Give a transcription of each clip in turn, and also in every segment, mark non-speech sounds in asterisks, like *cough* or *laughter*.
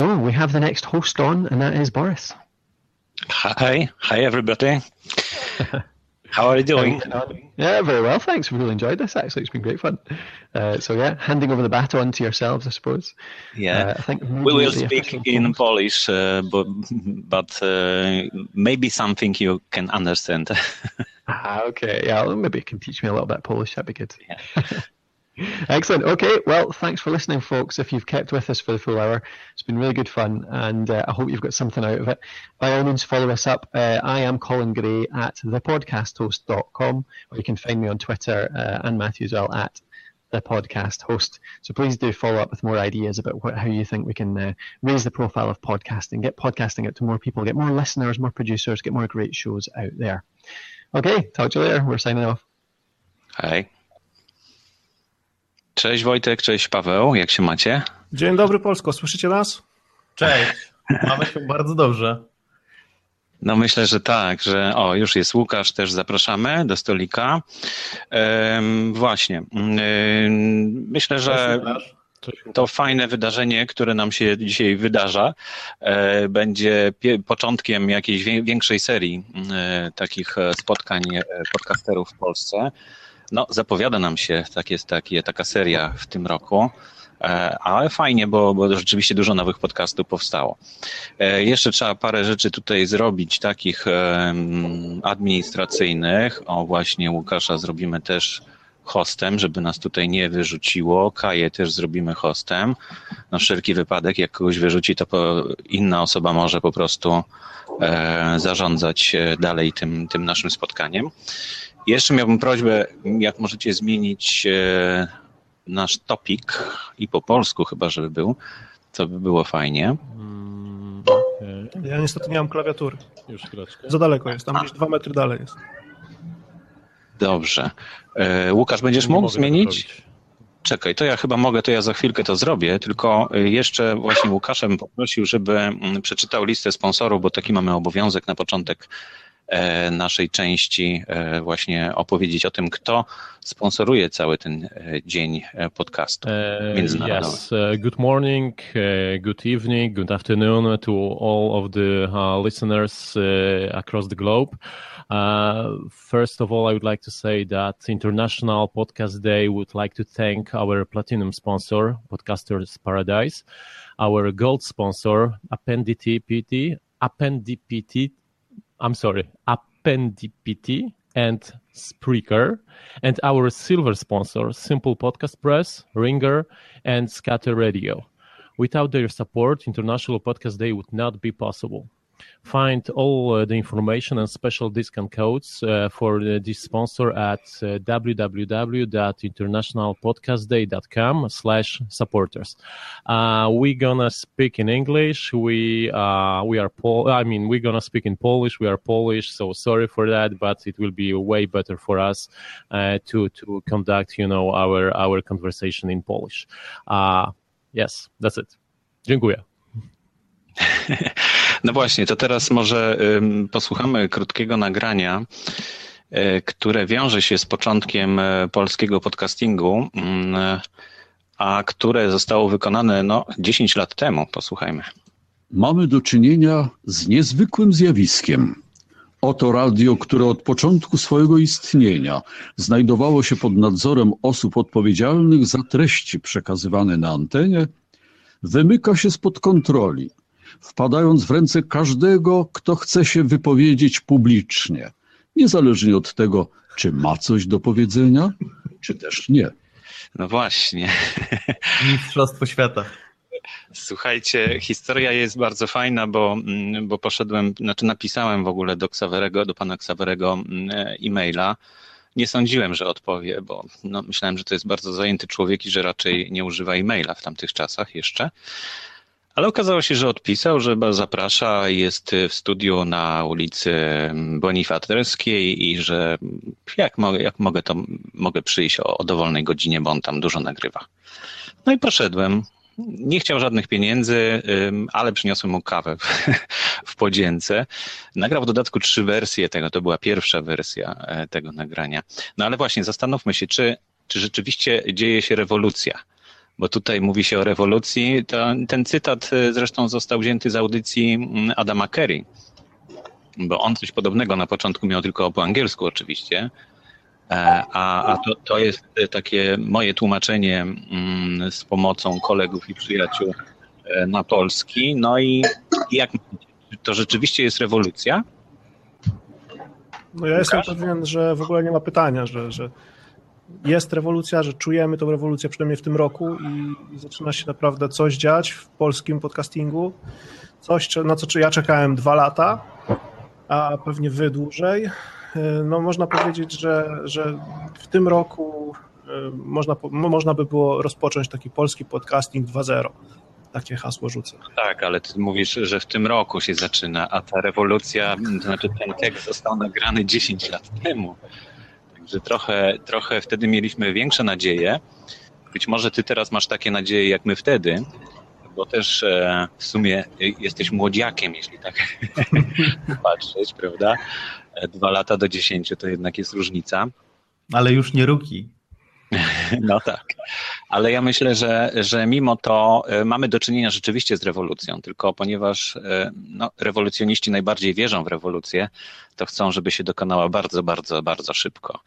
Oh, we have the next host on, and that is Boris. Hi, hi everybody. *laughs* How are you doing? Yeah, very well, thanks. We really enjoyed this. Actually, it's been great fun. Uh, so yeah, handing over the baton to yourselves, I suppose. Yeah, uh, I think we will speak in Polish, uh, but but uh, maybe something you can understand. *laughs* ah, okay. Yeah, well, maybe you can teach me a little bit Polish. That'd be good. Yeah. *laughs* *laughs* Excellent. Okay. Well, thanks for listening, folks. If you've kept with us for the full hour, it's been really good fun, and uh, I hope you've got something out of it. By all means, follow us up. Uh, I am Colin Gray at thepodcasthost.com, or you can find me on Twitter uh, and Matthew as well at the podcast host. So please do follow up with more ideas about what, how you think we can uh, raise the profile of podcasting, get podcasting out to more people, get more listeners, more producers, get more great shows out there. Okay, talk to you later. We're signing off. Hi. Cześć Wojtek, cześć Paweł, jak się macie? Dzień dobry Polsko, słyszycie nas? Cześć, mamy się bardzo dobrze. No myślę, że tak, że o, już jest Łukasz, też zapraszamy do stolika. Ehm, właśnie. Ehm, myślę, że to fajne wydarzenie, które nam się dzisiaj wydarza, e, będzie początkiem jakiejś większej serii e, takich spotkań e, podcasterów w Polsce. No, zapowiada nam się tak jest, takie, taka seria w tym roku. E, ale fajnie, bo, bo rzeczywiście dużo nowych podcastów powstało. E, jeszcze trzeba parę rzeczy tutaj zrobić, takich administracyjnych. O, właśnie Łukasza zrobimy też hostem, żeby nas tutaj nie wyrzuciło. Kaję też zrobimy hostem. Na wszelki wypadek, jak kogoś wyrzuci, to inna osoba może po prostu e, zarządzać dalej tym, tym naszym spotkaniem. Jeszcze miałbym prośbę, jak możecie zmienić e, nasz topik i po polsku chyba, żeby był, to by było fajnie. Mm, okay. Ja niestety nie mam klawiatury. Już chwileczkę. Za daleko jest, tam gdzieś dwa metry dalej jest. Dobrze. E, Łukasz, będziesz nie mógł zmienić? Czekaj, to ja chyba mogę, to ja za chwilkę to zrobię, tylko e, jeszcze właśnie Łukaszem poprosił, żeby mm, przeczytał listę sponsorów, bo taki mamy obowiązek na początek naszej części e, właśnie opowiedzieć o tym, kto sponsoruje cały ten e, dzień podcastu międzynarodowego. Yes, good morning, good evening, good afternoon to all of the uh, listeners across the globe. Uh, first of all, I would like to say that International Podcast Day would like to thank our platinum sponsor, Podcasters Paradise, our gold sponsor, Appendipity, Appendipity I'm sorry, Appendipity and Spreaker, and our silver sponsor, Simple Podcast Press, Ringer, and Scatter Radio. Without their support, International Podcast Day would not be possible. Find all uh, the information and special discount codes uh, for uh, this sponsor at uh, www.internationalpodcastday.com slash supporters. Uh, we're gonna speak in English. We uh, we are Pol- I mean, we're gonna speak in Polish. We are Polish, so sorry for that, but it will be way better for us uh, to to conduct, you know, our our conversation in Polish. yes, that's it. Dziękuję. *laughs* No właśnie, to teraz może posłuchamy krótkiego nagrania, e, które wiąże się z początkiem e, polskiego podcastingu, mm, a które zostało wykonane no, 10 lat temu. Posłuchajmy. Mamy do czynienia z niezwykłym zjawiskiem. Oto radio, które od początku swojego istnienia znajdowało się pod nadzorem osób odpowiedzialnych za treści przekazywane na antenie, wymyka się spod kontroli wpadając w ręce każdego, kto chce się wypowiedzieć publicznie, niezależnie od tego, czy ma coś do powiedzenia, czy też nie. No właśnie. *laughs* Mistrzostwo świata. Słuchajcie, historia jest bardzo fajna, bo, mm, bo poszedłem, znaczy napisałem w ogóle do Ksawerego, do pana Ksawerego mm, e-maila. Nie sądziłem, że odpowie, bo no, myślałem, że to jest bardzo zajęty człowiek i że raczej nie używa e-maila w tamtych czasach jeszcze. Ale okazało się, że odpisał, że zaprasza, jest w studiu na ulicy Bonifaterskiej i że jak mogę, jak mogę to mogę przyjść o, o dowolnej godzinie, bo on tam dużo nagrywa. No i poszedłem. Nie chciał żadnych pieniędzy, ale przyniosłem mu kawę *laughs* w podzięce. Nagrał w dodatku trzy wersje tego, to była pierwsza wersja e, tego nagrania. No ale właśnie, zastanówmy się, czy, czy rzeczywiście dzieje się rewolucja bo tutaj mówi się o rewolucji. To, ten cytat zresztą został wzięty z audycji mm, Adama Kerry, bo on coś podobnego na początku miał tylko po angielsku oczywiście, E, a, a to, to jest takie moje tłumaczenie mm, z pomocą kolegów i przyjaciół e, na polski. No i jak to rzeczywiście jest rewolucja? No ja jestem pewien, że w ogóle nie ma pytania, że, że jest rewolucja, że czujemy tą rewolucję przynajmniej w tym roku i, zaczyna się naprawdę coś dziać w polskim podcastingu. Coś, na co ja czekałem dwa lata, a pewnie wy dłużej. E, no można powiedzieć, że, że w tym roku e, można, można by było rozpocząć taki polski podcasting 2.0. Takie hasło rzucę. Tak, ale ty mówisz, że w tym roku się zaczyna, a ta rewolucja, to znaczy ten tekst został nagrany 10 lat temu. Także trochę, trochę wtedy mieliśmy większe nadzieje. Być może ty teraz masz takie nadzieje jak my wtedy, bo też e, w sumie jesteś młodziakiem, jeśli tak *laughs* patrzeć, prawda? Dwa lata do dziesięciu to jednak jest różnica. Ale już nie ruki. *laughs* No tak, ale ja myślę, że, że mimo to e, mamy do czynienia rzeczywiście z rewolucją, tylko ponieważ e, no, rewolucjoniści najbardziej wierzą w rewolucję, to chcą, żeby się dokonała bardzo, bardzo, bardzo szybko.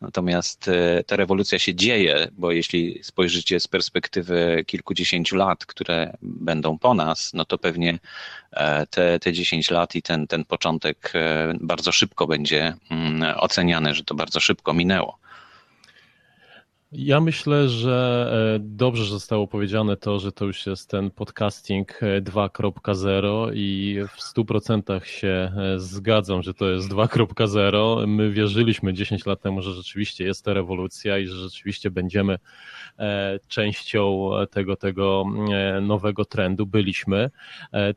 Natomiast e, ta rewolucja się dzieje, bo jeśli spojrzycie z perspektywy kilkudziesięciu lat, które będą po nas, no to pewnie te, te 10 lat i ten, ten początek bardzo szybko będzie mm, oceniany, że to bardzo szybko minęło. Ja myślę, że e, dobrze zostało powiedziane to, że to już jest ten podcasting 2.0 e, i w 100% się e, zgadzam, że to jest 2.0. My wierzyliśmy 10 lat temu, że rzeczywiście jest to rewolucja i że rzeczywiście będziemy częścią tego, tego nowego trendu. Byliśmy.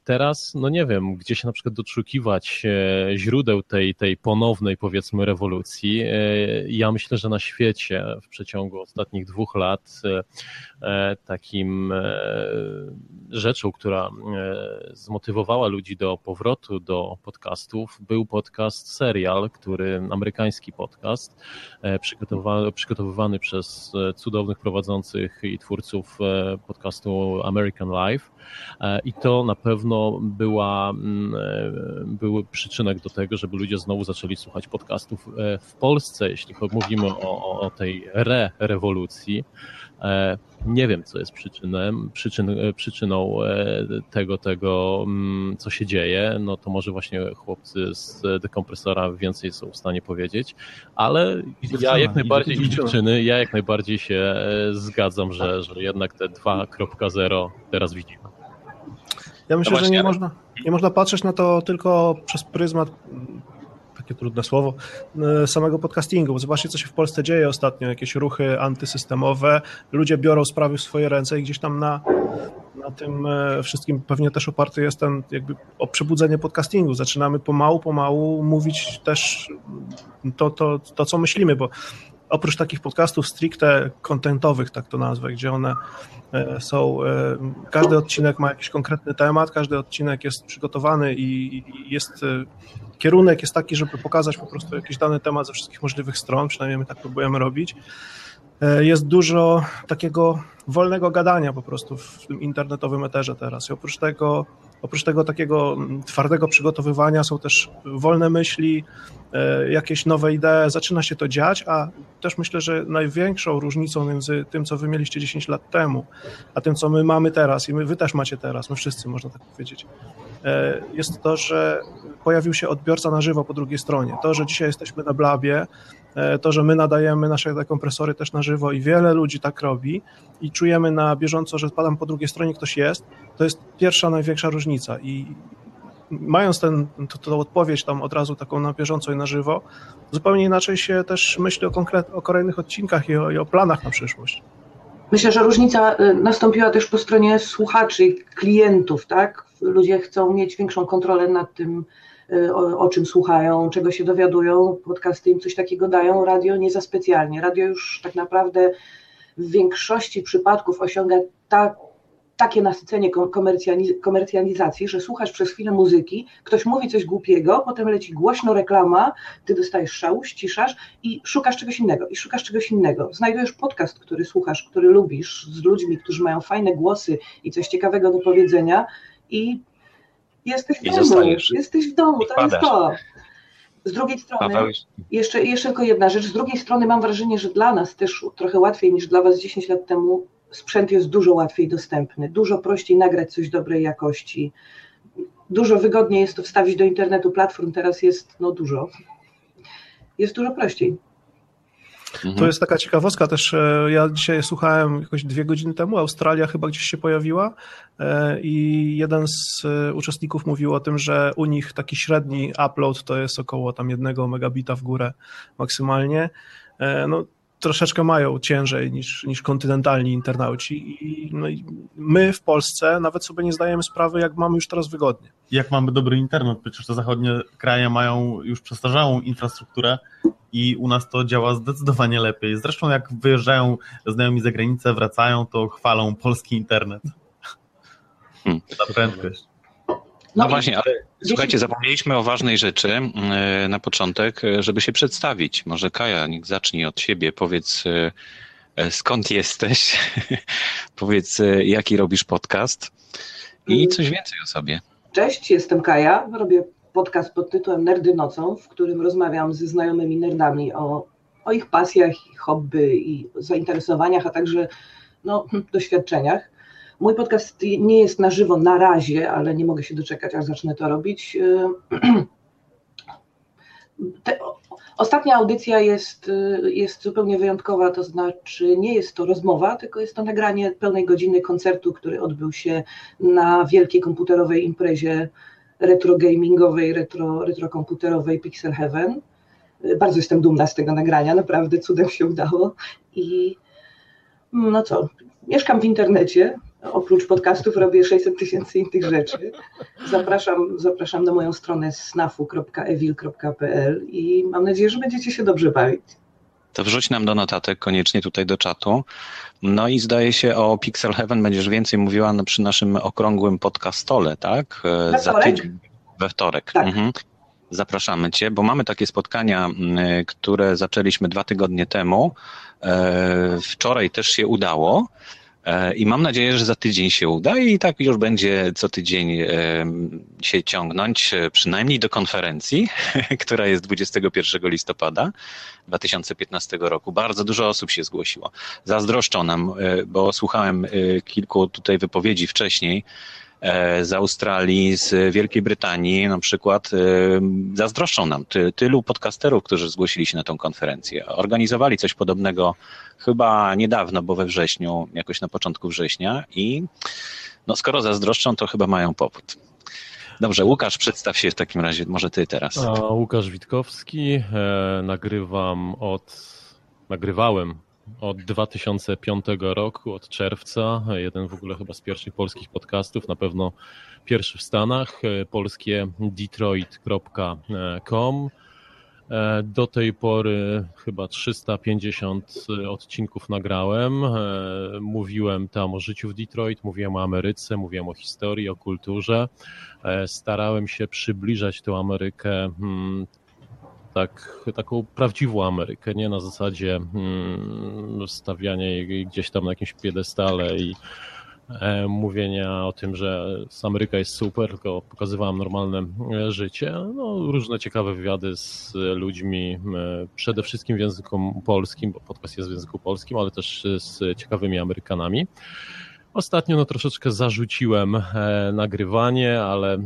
Teraz, no nie wiem, gdzie się na przykład doszukiwać źródeł tej, tej ponownej, powiedzmy, rewolucji. Ja myślę, że na świecie w przeciągu ostatnich dwóch lat e, e, takim e, rzeczą, która zmotywowała ludzi do powrotu do podcastów, był podcast Serial, który amerykański podcast, przygotowywany przez cudownych prowadzących i twórców podcastu American Life. I to na pewno była, mm, był przyczynek do tego, żeby ludzie znowu zaczęli słuchać podcastów w Polsce, jeśli mówimy o, o tej re-rewolucji rewolucji. E, nie wiem, co jest przyczynem, przyczyn, e, przyczyną e, tego, tego, mm, co się dzieje. No to może właśnie chłopcy z dekompresora więcej są w stanie powiedzieć, ale ja jak najbardziej i dziewczyny, ja jak najbardziej się zgadzam, że, że jednak te 2.0 teraz widzimy. Ja myślę, no że nie można, nie można patrzeć na to tylko przez pryzmat takie trudne słowo, e, samego podcastingu. Zobaczcie, co się w Polsce dzieje ostatnio, jakieś ruchy antysystemowe, ludzie biorą sprawy w swoje ręce i gdzieś tam na, na tym e, wszystkim pewnie też oparty jest ten jakby o przebudzenie podcastingu. Zaczynamy pomału, pomału mówić też to, to, to co myślimy, bo oprócz takich podcastów stricte kontentowych, tak to nazwę, gdzie one e, są, każdy odcinek ma jakiś konkretny temat, każdy odcinek jest przygotowany i jest kierunek jest taki, żeby pokazać po prostu jakiś dany temat ze wszystkich możliwych stron, przynajmniej my tak próbujemy robić. E, jest dużo takiego wolnego gadania po prostu w tym internetowym eterze teraz. I oprócz tego, oprócz tego takiego mm, twardego przygotowywania są też wolne myśli, e, jakieś nowe idee, zaczyna się to dziać, a też myślę, że największą różnicą między tym, co wy mieliście 10 lat temu, a tym, co my mamy teraz i my, wy też macie teraz, my wszyscy, można tak powiedzieć, e, jest to, że pojawił się odbiorca na żywo po drugiej stronie. To, że dzisiaj jesteśmy na Blabie, to, że my nadajemy nasze kompresory też na żywo i wiele ludzi tak robi i czujemy na bieżąco, że tam po drugiej stronie ktoś jest, to jest pierwsza, największa różnica i mając ten, odpowiedź tam od razu taką na bieżąco i na żywo, zupełnie inaczej się też myśli o, konkret, o kolejnych odcinkach i o, i o planach na przyszłość. Myślę, że różnica y, nastąpiła też po stronie słuchaczy klientów, tak? Ludzie chcą mieć większą kontrolę nad tym, o, o, czym słuchają, czego się dowiadują. Podcasty im coś takiego dają, radio nie za specjalnie. Radio już tak naprawdę w większości przypadków osiąga tak takie nasycenie komercjalizacji, że słuchasz przez chwilę muzyki, ktoś mówi coś głupiego, potem leci głośno reklama, ty dostajesz szału, ściszasz i szukasz czegoś innego, i szukasz czegoś innego. Znajdujesz podcast, który słuchasz, który lubisz, z ludźmi, którzy mają fajne głosy i coś ciekawego do powiedzenia i jesteś w I domu, zostajesz. jesteś w domu, to jest to. Z drugiej strony, jeszcze, jeszcze tylko jedna rzecz, z drugiej strony mam wrażenie, że dla nas też trochę łatwiej niż dla Was 10 lat temu sprzęt jest dużo łatwiej dostępny, dużo prościej nagrać coś dobrej jakości, dużo wygodniej jest to wstawić do internetu, platform teraz jest no dużo, jest dużo prościej. Mhm. To jest taka ciekawostka też, e, ja dzisiaj słuchałem jakoś dwie godziny temu, Australia chyba gdzieś się pojawiła e, i jeden z e, uczestników mówił o tym, że u nich taki średni upload to jest około tam jednego megabita w górę maksymalnie. No, troszeczkę mają ciężej niż, niż kontynentalni internauci I, no i my w Polsce nawet sobie nie zdajemy sprawy, jak mamy już teraz wygodnie. Jak mamy dobry internet, przecież te zachodnie kraje mają już przestarzałą infrastrukturę i u nas to działa zdecydowanie lepiej. Zresztą jak wyjeżdżają znajomi za granicę, wracają, to chwalą polski internet. Hmm. Ta prędkość. No, no właśnie, ale słuchajcie, zapomnieliśmy o ważnej rzeczy e, na początek, e, żeby się przedstawić. Może Kaja, niech zacznie od siebie. Powiedz, e, skąd jesteś, *laughs* powiedz, jaki robisz podcast i mm. coś więcej o sobie. Cześć, jestem Kaja, robię podcast pod tytułem Nerdy nocą, w którym rozmawiam ze znajomymi nerdami o, o ich pasjach, hobby i zainteresowaniach, a także no, *laughs* doświadczeniach. Mój podcast nie jest na żywo na razie, ale nie mogę się doczekać, aż zacznę to robić. *clears throat* Te, ostatnia audycja jest, jest zupełnie wyjątkowa, to znaczy nie jest to rozmowa, tylko jest to nagranie pełnej godziny koncertu, który odbył się na wielkiej komputerowej imprezie retro gamingowej, retro, retro komputerowej Pixel Heaven. Bardzo jestem dumna z tego nagrania, naprawdę cudem się udało. I no co, mieszkam w internecie, oprócz podcastów robię 600 tysięcy innych rzeczy. Zapraszam, zapraszam na moją stronę snafu.evil.pl i mam nadzieję, że będziecie się dobrze bawić. To wrzuć nam do notatek koniecznie tutaj do czatu. No i zdaje się o Pixel Heaven będziesz więcej mówiła przy naszym okrągłym podcastole, tak? We Za tydzień. We wtorek. Tak. Mhm. Zapraszamy Cię, bo mamy takie spotkania, które zaczęliśmy dwa tygodnie temu. E, wczoraj też się udało. E, I mam nadzieję, że za tydzień się uda i tak już będzie co tydzień e, się ciągnąć, e, przynajmniej do konferencji, *laughs* która jest 21 listopada 2015 roku. Bardzo dużo osób się zgłosiło. Zazdroszczą nam, bo słuchałem kilku tutaj wypowiedzi wcześniej z Australii, z Wielkiej Brytanii na przykład e, zazdroszczą nam ty, tylu podcasterów, którzy zgłosili się na tę konferencję. Organizowali coś podobnego chyba niedawno, bo we wrześniu, jakoś na początku września i no skoro zazdroszczą, to chyba mają powód. Dobrze, Łukasz, przedstaw się w takim razie, może ty teraz. A, Łukasz Witkowski, e, nagrywam od, nagrywałem od 2005 roku, od czerwca. Jeden w ogóle chyba z pierwszych polskich podcastów, na pewno pierwszy w Stanach, polskie detroit.com. Do tej pory chyba 350 odcinków nagrałem. Mówiłem tam o życiu w Detroit, mówiłem o Ameryce, mówiłem o historii, o kulturze. Starałem się przybliżać tę Amerykę hmm, tak, taką prawdziwą Amerykę, nie na zasadzie hmm, stawiania jej gdzieś tam na jakimś piedestale i e, mówienia o tym, że Ameryka jest super, tylko pokazywałem normalne e, życie. No, różne ciekawe wywiady z ludźmi, e, przede wszystkim w języku polskim, bo podcast jest w języku polskim, ale też z ciekawymi Amerykanami. Ostatnio no, troszeczkę zarzuciłem e, nagrywanie, ale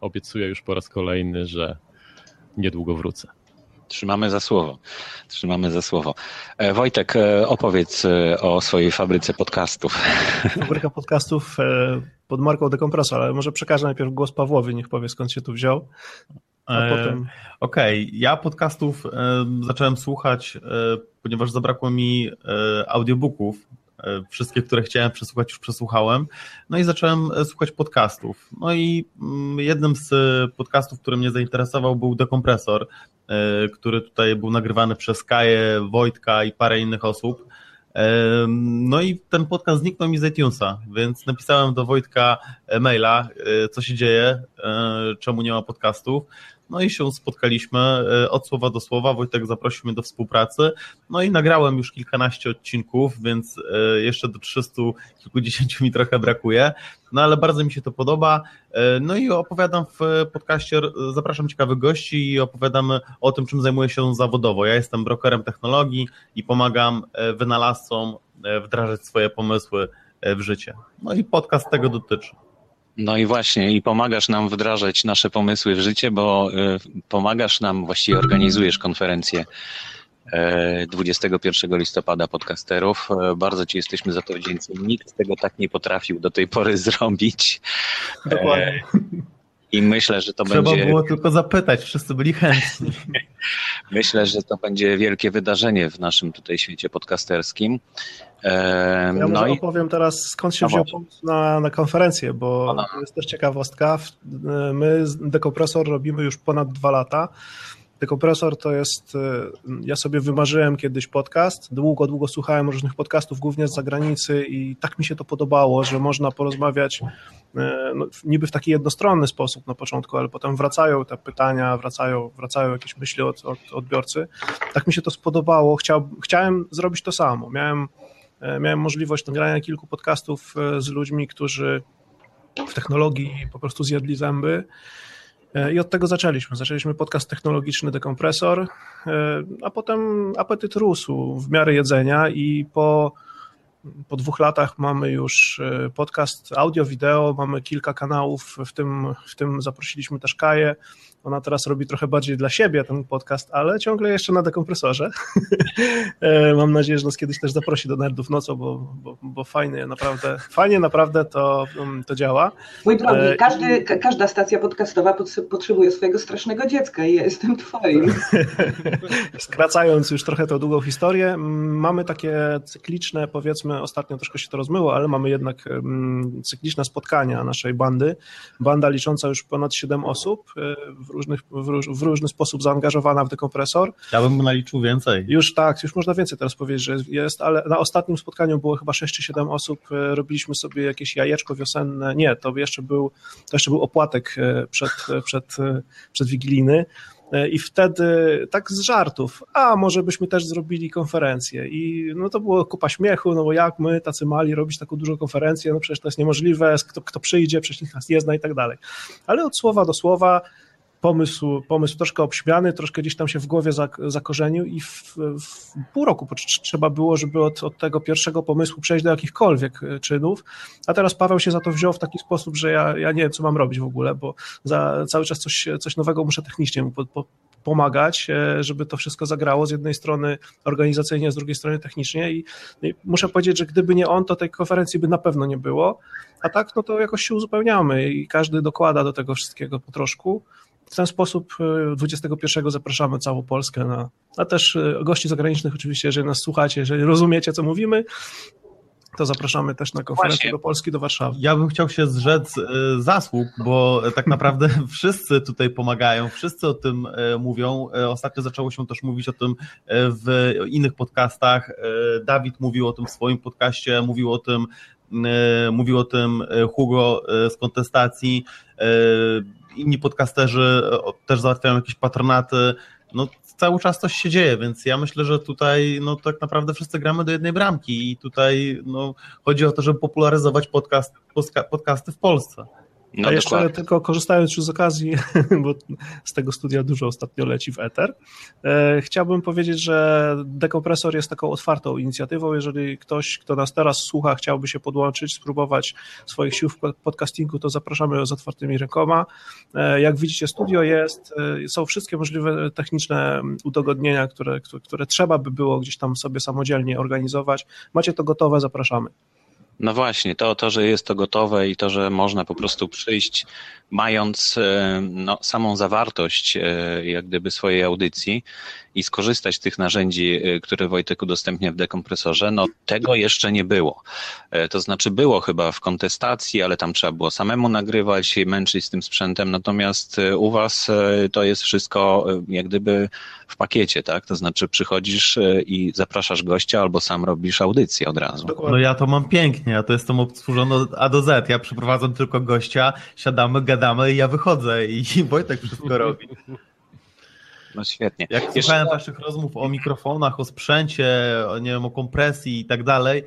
obiecuję już po raz kolejny, że niedługo wrócę. Trzymamy za słowo. Trzymamy za słowo. E, Wojtek, e, opowiedz e, o swojej fabryce podcastów. *laughs* Fabryka podcastów pod marką Dekompresor, ale może przekażę najpierw głos Pawłowi, niech powie skąd się tu wziął. A potem... Okej, okay. ja podcastów zacząłem słuchać, ponieważ zabrakło mi audiobooków wszystkie, które chciałem przesłuchać, już przesłuchałem. No i zacząłem słuchać podcastów. No i mm, jednym z podcastów, który mnie zainteresował, był Dekompresor, który tutaj był nagrywany przez Kaję, Wojtka i parę innych osób. No i ten podcast zniknął mi z iTunesa, więc napisałem do Wojtka maila, co się dzieje, czemu nie ma podcastów. No i się spotkaliśmy e, od słowa do słowa. Wojtek zaprosił mnie do współpracy. No i nagrałem już kilkanaście odcinków, więc e, jeszcze do 300 kilkudziesięciu mi trochę brakuje. No ale bardzo mi się to podoba. E, no i opowiadam w podcaście, zapraszam ciekawych gości i opowiadam o tym, czym zajmuję się zawodowo. Ja jestem brokerem technologii i pomagam wynalazcom wdrażać swoje pomysły w życie. No i podcast tego dotyczy. No i właśnie, i pomagasz nam wdrażać nasze pomysły w życie, bo y, pomagasz nam, właściwie organizujesz konferencję 21 e, listopada podcasterów. E, bardzo Ci jesteśmy za to wdzięczni. Nikt tego tak nie potrafił do tej pory *laughs* zrobić. Dokładnie. I myślę, że to Trzeba będzie. Trzeba było tylko zapytać, wszyscy byli chętni. *laughs* myślę, że to będzie wielkie wydarzenie w naszym tutaj świecie podcasterskim. E, ja no i... opowiem teraz, skąd się no wziął pomysł na, na konferencję, bo no. jest też ciekawostka. My Dekompresor robimy już ponad dwa lata. Dekompresor to jest, ja sobie wymarzyłem kiedyś podcast, długo, długo słuchałem różnych podcastów, głównie z zagranicy i tak mi się to podobało, że można porozmawiać no, niby w taki jednostronny sposób na początku, ale potem wracają te pytania, wracają, wracają jakieś myśli od, od odbiorcy. Tak mi się to spodobało, Chciał, chciałem zrobić to samo. Miałem E, miałem możliwość nagrania kilku podcastów e, z ludźmi, którzy w technologii po prostu zjedli zęby. E, I od tego zaczęliśmy. Zaczęliśmy podcast technologiczny Dekompresor, a potem apetyt rósł w miarę jedzenia i po, po dwóch latach mamy już podcast audio, wideo, mamy kilka kanałów, w tym, w tym zaprosiliśmy też Kaję, ona teraz robi trochę bardziej dla siebie ten podcast, ale ciągle jeszcze na dekompresorze. *laughs* E, mam nadzieję, że nas kiedyś też zaprosi do Nerdów Nocą, bo, bo, bo fajnie naprawdę, fajnie naprawdę to, um, to działa. Mój drogi, e, każdy, każda stacja podcastowa potrzebuje swojego strasznego dziecka i ja jestem twoim. *laughs* Skracając już trochę tą długą historię, mamy takie cykliczne, powiedzmy, ostatnio troszkę się to rozmyło, ale mamy jednak cykliczne spotkania naszej bandy. Banda licząca już ponad 7 osób w różnych, w, róż, w różny sposób zaangażowana w dekompresor. Ja bym naliczył więcej. Już tak, już można więcej teraz powiedzieć, że jest, ale na ostatnim spotkaniu było chyba 6 czy 7 osób, e, robiliśmy sobie jakieś jajeczko wiosenne, nie, to jeszcze był, to jeszcze był opłatek e, przed, e, przed, przed Wigiliny. I wtedy tak z żartów, a może byśmy też zrobili konferencję. I no to było kupa śmiechu, no bo jak my, tacy mali, robić taką dużą konferencję, no przecież to jest niemożliwe, kto, kto przyjdzie, przecież nikt nas nie zna i tak dalej. Ale od słowa do słowa pomysł, pomysł troszkę obśmiany, troszkę gdzieś tam się w głowie zakorzenił i w, w pół roku trzeba było, żeby od, od, tego pierwszego pomysłu przejść do jakichkolwiek e, czynów, a teraz Paweł się za to wziął w taki sposób, że ja, ja nie wiem, co mam robić w ogóle, bo za cały czas coś, coś nowego muszę technicznie mu po, po, pomagać, e, żeby to wszystko zagrało z jednej strony organizacyjnie, z drugiej strony technicznie. I, i muszę powiedzieć, że gdyby nie on, to tej konferencji by na pewno nie było, a tak, no to jakoś się uzupełniamy i każdy dokłada do tego wszystkiego po troszku. W ten sposób 21 e, zapraszamy całą Polskę, na, a też e, gości zagranicznych oczywiście, jeżeli nas słuchacie, jeżeli rozumiecie, co mówimy, to zapraszamy też na konferencję Właśnie. do Polski, do Warszawy. Ja bym chciał się zrzec e, zasług, bo tak naprawdę *laughs* wszyscy tutaj pomagają, wszyscy o tym mówią. Ostatnio zaczęło się też mówić o tym w innych podcastach. Dawid mówił o tym w swoim podcaście, mówił o tym mówił o tym Hugo z kontestacji inni podcasterzy e, też załatwiają jakieś patronaty, no cały czas coś się dzieje, więc ja myślę, że tutaj no tak naprawdę wszyscy gramy do jednej bramki i tutaj no, chodzi o to, żeby popularyzować podcast, podcasty w Polsce. No A jeszcze dokładnie. tylko korzystając już z okazji, *laughs* bo z tego studia dużo ostatnio leci w Ether, e, chciałbym powiedzieć, że Dekompresor jest taką otwartą inicjatywą. Jeżeli ktoś, kto nas teraz słucha, chciałby się podłączyć, spróbować swoich sił w podcastingu, to zapraszamy z otwartymi rękoma. E, jak widzicie, studio jest, e, są wszystkie możliwe techniczne udogodnienia, które, które, które trzeba by było gdzieś tam sobie samodzielnie organizować. Macie to gotowe, zapraszamy. No właśnie, to, to, że jest to gotowe i to, że można po prostu przyjść, mając e, no, samą zawartość e, jak gdyby swojej audycji i skorzystać z tych narzędzi, y, które Wojtek udostępnia w dekompresorze, no tego jeszcze nie było. E, to znaczy było chyba w kontestacji, ale tam trzeba było samemu nagrywać, męczyć z tym sprzętem, natomiast y, u was y, to jest wszystko jak gdyby w pakiecie, tak? To znaczy przychodzisz i zapraszasz gościa albo sam robisz audycję od razu. No ja to mam pięknie, ja to jestem obsłużony od A do Z, ja przeprowadzam tylko gościa, siadamy, gadamy i ja wychodzę i *laughs* Wojtek wszystko robi. No świetnie. Jak Jeszcze... słuchałem waszych rozmów o mikrofonach, o sprzęcie, o, nie wiem, o kompresji i tak dalej,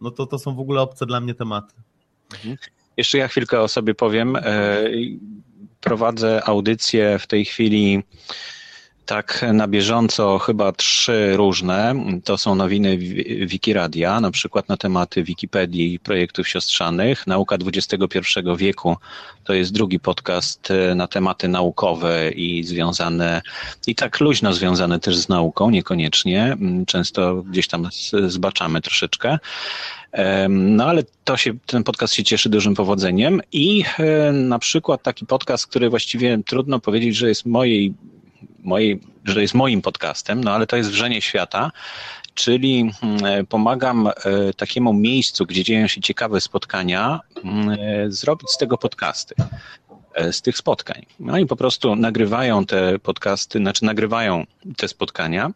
no to to są w ogóle obce dla mnie tematy. Mhm. Jeszcze ja chwilkę o sobie powiem. E, prowadzę audycję w tej chwili tak na bieżąco chyba trzy różne. To są nowiny Wikiradia, na przykład na tematy Wikipedii i projektów siostrzanych. Nauka XXI wieku to jest drugi podcast e, na tematy naukowe i związane, i tak luźno związane też z nauką, niekoniecznie. Często gdzieś tam zbaczamy troszeczkę. No ale to się, ten podcast się cieszy dużym powodzeniem i e, na przykład taki podcast, który właściwie trudno powiedzieć, że jest mojej mojej, że jest moim podcastem, no ale to jest Wrzenie Świata, czyli mm, pomagam e, takiemu miejscu, gdzie dzieją się ciekawe spotkania, mm, e, zrobić z tego podcasty e, z tych spotkań. No i po prostu nagrywają te podcasty, znaczy nagrywają te spotkania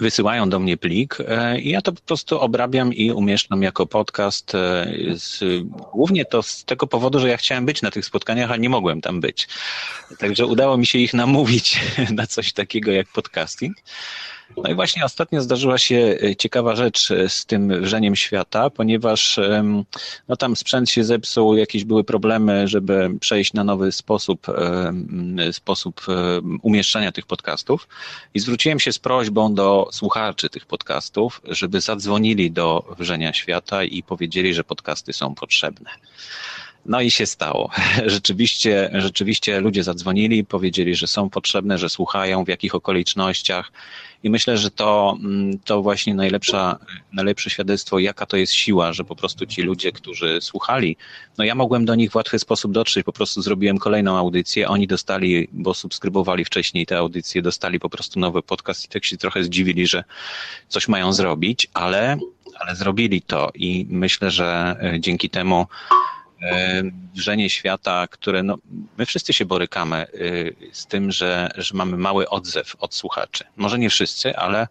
wysyłają do mnie plik e, i ja to po prostu obrabiam i umieszczam jako podcast. E, z, głównie to z tego powodu, że ja chciałem być na tych spotkaniach, a nie mogłem tam być. Także udało mi się ich namówić *laughs* na coś takiego jak podcasting. No i właśnie ostatnio zdarzyła się e, ciekawa rzecz e, z tym wrzeniem świata, ponieważ no tam sprzęt się zepsuł, jakieś były problemy, żeby przejść na nowy sposób, sposób umieszczania tych podcastów i zwróciłem się z prośbą do słuchaczy tych podcastów, żeby zadzwonili do wrzenia świata i powiedzieli, że podcasty są potrzebne. No i się stało. *laughs* Rzeczywiście, rzeczywiście ludzie zadzwonili, powiedzieli, że są potrzebne, że słuchają, w jakich okolicznościach. I myślę, że to, mm, to właśnie najlepsza, najlepsze świadectwo, jaka to jest siła, że po prostu ci ludzie, którzy słuchali, no ja mogłem do nich w łatwy sposób dotrzeć, po prostu zrobiłem kolejną audycję, oni dostali, bo subskrybowali wcześniej te audycje, dostali po prostu nowy podcast i tak się trochę zdziwili, że coś mają zrobić, ale, ale zrobili to i myślę, że e, dzięki temu wrzenie świata, które no, my wszyscy się borykamy y, z tym, że, że mamy mały odzew od słuchaczy. Może nie wszyscy, ale,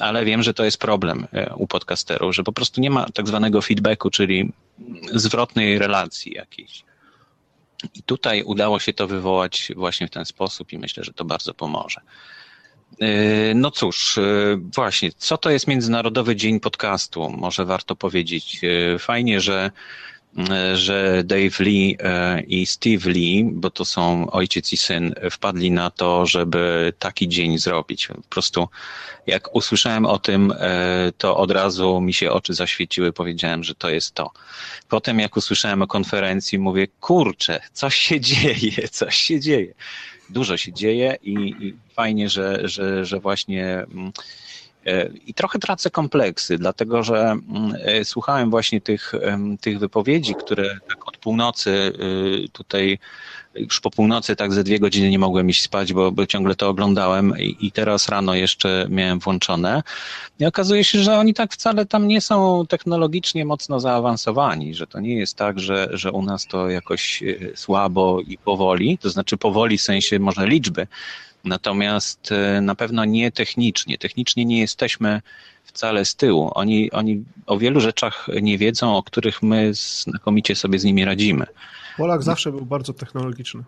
ale wiem, że to jest problem y, u podcasterów, że po prostu nie ma tak zwanego feedbacku, czyli zwrotnej relacji jakiejś. I tutaj udało się to wywołać właśnie w ten sposób i myślę, że to bardzo pomoże. Y, no cóż, właśnie, co to jest Międzynarodowy Dzień Podcastu? Może warto powiedzieć. Fajnie, że że Dave Lee e, i Steve Lee, bo to są ojciec i syn, wpadli na to, żeby taki dzień zrobić. Po prostu jak usłyszałem o tym, e, to od razu mi się oczy zaświeciły, powiedziałem, że to jest to. Potem jak usłyszałem o konferencji, mówię, kurczę, coś się *laughs* dzieje, coś się dzieje. Dużo się dzieje i, i fajnie, że, że, że właśnie mm, E, I trochę tracę kompleksy, dlatego że mm, e, słuchałem właśnie tych, tych wypowiedzi, które tak od północy y, tutaj, już po północy tak ze dwie godziny nie mogłem iść spać, bo, bo ciągle to oglądałem i, i teraz rano jeszcze miałem włączone. I okazuje się, że oni tak wcale tam nie są technologicznie mocno zaawansowani, że to nie jest tak, że, że u nas to jakoś y, słabo i powoli, to znaczy powoli w sensie może liczby, Natomiast e, na pewno nie technicznie. Technicznie nie jesteśmy wcale z tyłu. Oni, oni o wielu rzeczach nie wiedzą, o których my znakomicie sobie z nimi radzimy. Polak zawsze był bardzo technologiczny.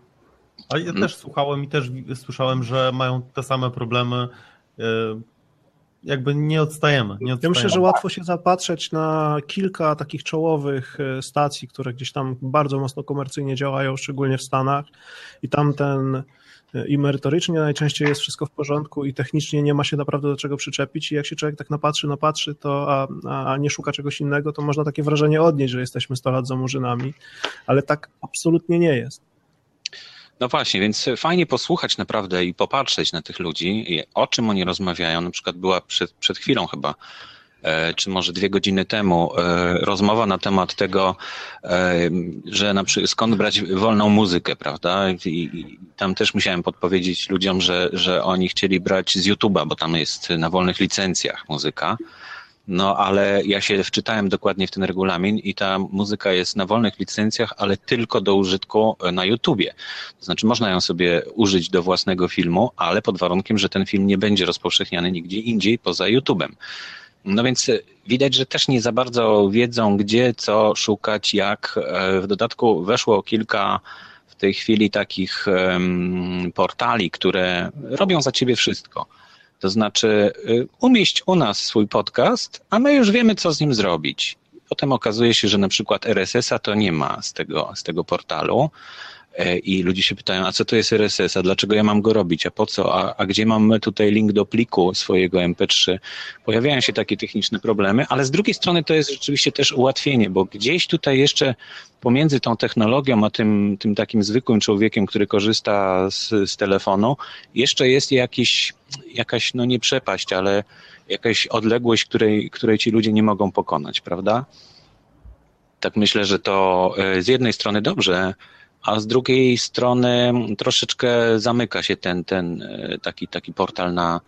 A ja też słuchałem i też słyszałem, że mają te same problemy. E, jakby nie odstajemy, nie odstajemy. Ja myślę, że łatwo się zapatrzeć na kilka takich czołowych e, stacji, które gdzieś tam bardzo mocno komercyjnie działają, szczególnie w Stanach. I tam ten i merytorycznie najczęściej jest wszystko w porządku i technicznie nie ma się naprawdę do czego przyczepić i jak się człowiek tak napatrzy, napatrzy, to a, a nie szuka czegoś innego, to można takie wrażenie odnieść, że jesteśmy 100 lat za murzynami, ale tak absolutnie nie jest. No właśnie, więc fajnie posłuchać naprawdę i popatrzeć na tych ludzi, o czym oni rozmawiają. Na przykład była przed, przed chwilą chyba czy może dwie godziny temu, rozmowa na temat tego, że na przykład skąd brać wolną muzykę, prawda? I tam też musiałem podpowiedzieć ludziom, że, że oni chcieli brać z YouTube'a, bo tam jest na wolnych licencjach muzyka. No, ale ja się wczytałem dokładnie w ten regulamin i ta muzyka jest na wolnych licencjach, ale tylko do użytku na YouTubie. To znaczy, można ją sobie użyć do własnego filmu, ale pod warunkiem, że ten film nie będzie rozpowszechniany nigdzie indziej poza YouTubem. No więc widać, że też nie za bardzo wiedzą, gdzie, co szukać, jak. E, w dodatku weszło kilka w tej chwili takich portali, które robią za ciebie wszystko. To znaczy, y, umieść u nas swój podcast, a my już wiemy, co z nim zrobić. Potem okazuje się, że na przykład RSS-a to nie ma z tego, z tego portalu. E, I ludzie się pytają, a co to jest RSS, a dlaczego ja mam go robić, a po co, a, a gdzie mam tutaj link do pliku swojego MP3. Pojawiają się takie techniczne problemy, ale z drugiej strony to jest rzeczywiście też ułatwienie, bo gdzieś tutaj jeszcze pomiędzy tą technologią, a tym, tym takim zwykłym człowiekiem, który korzysta z, z telefonu, jeszcze jest jakiś, jakaś, no nie przepaść, ale jakaś odległość, której, której ci ludzie nie mogą pokonać, prawda? Tak myślę, że to e, z jednej strony dobrze, a z drugiej strony troszeczkę zamyka się ten, ten e, taki, taki portal na,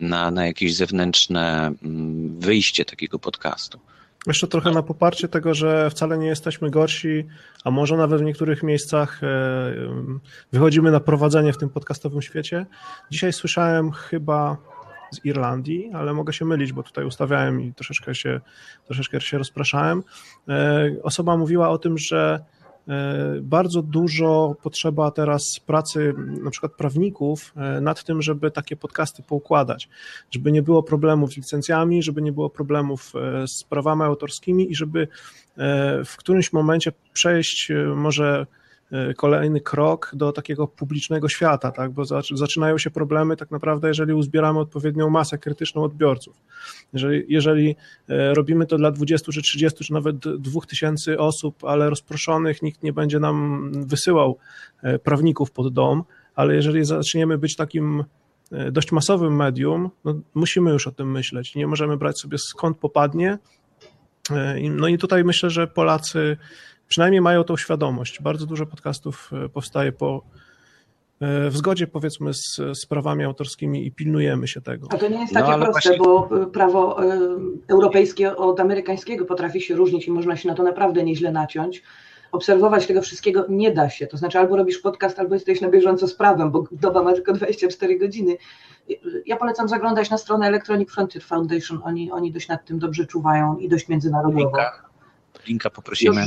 na, na jakieś zewnętrzne mm, wyjście takiego podcastu. Jeszcze trochę na poparcie tego, że wcale nie jesteśmy gorsi, a może nawet w niektórych miejscach e, wychodzimy na prowadzenie w tym podcastowym świecie. Dzisiaj słyszałem chyba z Irlandii, ale mogę się mylić, bo tutaj ustawiałem i troszeczkę się, troszeczkę się rozpraszałem. E, osoba mówiła o tym, że bardzo dużo potrzeba teraz pracy na przykład prawników e, nad tym, żeby takie podcasty poukładać, żeby nie było problemów z licencjami, żeby nie było problemów e, z prawami autorskimi i żeby w którymś momencie przejść może E, kolejny krok do takiego publicznego świata, tak? bo zaczynają się problemy tak naprawdę, jeżeli uzbieramy odpowiednią masę krytyczną odbiorców. Jeżeli, jeżeli e, robimy to dla 20 czy 30 czy nawet 2000 osób, ale rozproszonych, nikt nie będzie nam wysyłał e, prawników pod dom, ale jeżeli zaczniemy być takim dość masowym medium, no musimy już o tym myśleć. Nie możemy brać sobie skąd popadnie. No i tutaj myślę, że Polacy przynajmniej mają tą świadomość. Bardzo dużo podcastów e, powstaje po e, w zgodzie powiedzmy z, z prawami autorskimi i pilnujemy się tego. A to nie jest takie no, proste, właśnie... bo e, prawo europejskie od amerykańskiego potrafi się różnić i można się na to naprawdę nieźle naciąć. Obserwować tego wszystkiego nie da się. To znaczy albo robisz podcast, albo jesteś na bieżąco z prawem, bo doba ma tylko 24 godziny. Ja polecam zaglądać na stronę Electronic Frontier Foundation. Oni, oni dość nad tym dobrze czuwają i dość międzynarodowo linka poprosimy. E,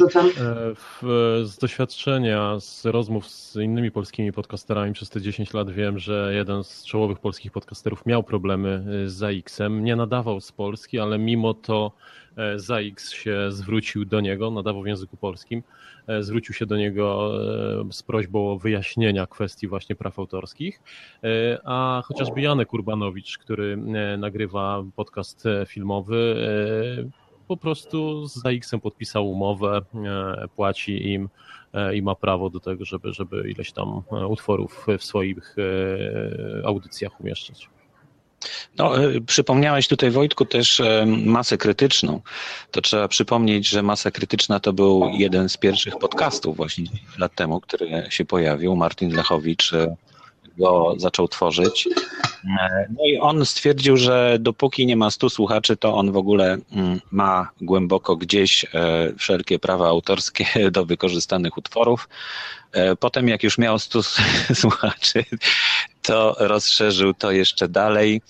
z doświadczenia, z rozmów z innymi polskimi podcasterami przez te 10 lat wiem, że jeden z czołowych polskich podcasterów miał problemy e, z ZAX-em. Nie nadawał z Polski, ale mimo to e, ZAX się zwrócił do niego, nadawał w języku polskim, zwrócił się do niego z prośbą o wyjaśnienia kwestii właśnie praw autorskich, a chociażby Janek Urbanowicz, który nagrywa podcast filmowy, po prostu z ZAX-em podpisał umowę, e, płaci im e, i ma prawo do tego, żeby, żeby ileś tam e, utworów w swoich audycjach umieszczać. No, przypomniałeś tutaj, Wojtku, też masę krytyczną. To trzeba przypomnieć, że masa krytyczna to był jeden z pierwszych podcastów właśnie lat temu, który się pojawił. Martin Lechowicz go zaczął tworzyć. E, no i on stwierdził, że dopóki nie ma stu słuchaczy, to on w ogóle mm, ma głęboko gdzieś e, wszelkie prawa autorskie *laughs* do wykorzystanych utworów. E, potem, jak już miał 100 *laughs* słuchaczy, to rozszerzył to jeszcze dalej.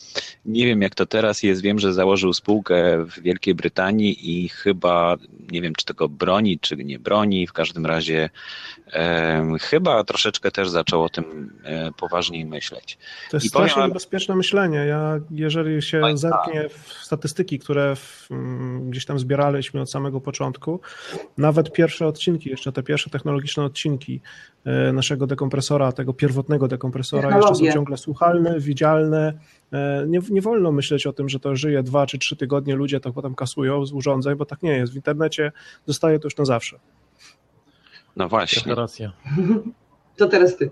Nie wiem, jak to teraz jest. Wiem, że założył spółkę w Wielkiej Brytanii i chyba, nie wiem, czy tego broni, czy nie broni. W każdym razie e, chyba troszeczkę też zaczął o tym e, poważniej myśleć. To jest I strasznie powiem... niebezpieczne myślenie. Ja, jeżeli się Oj, zerknie w statystyki, które w, mm, gdzieś tam zbieraliśmy od samego początku, nawet pierwsze odcinki, jeszcze te pierwsze technologiczne odcinki naszego dekompresora, tego pierwotnego dekompresora, jeszcze są ciągle słuchalne, widzialne. E, nie, nie wolno myśleć o tym, że to żyje dwa czy trzy tygodnie, ludzie to potem kasują z urządzeń, bo tak nie jest. W internecie zostaje to już na zawsze. No właśnie. Racja. *laughs* To teraz ty.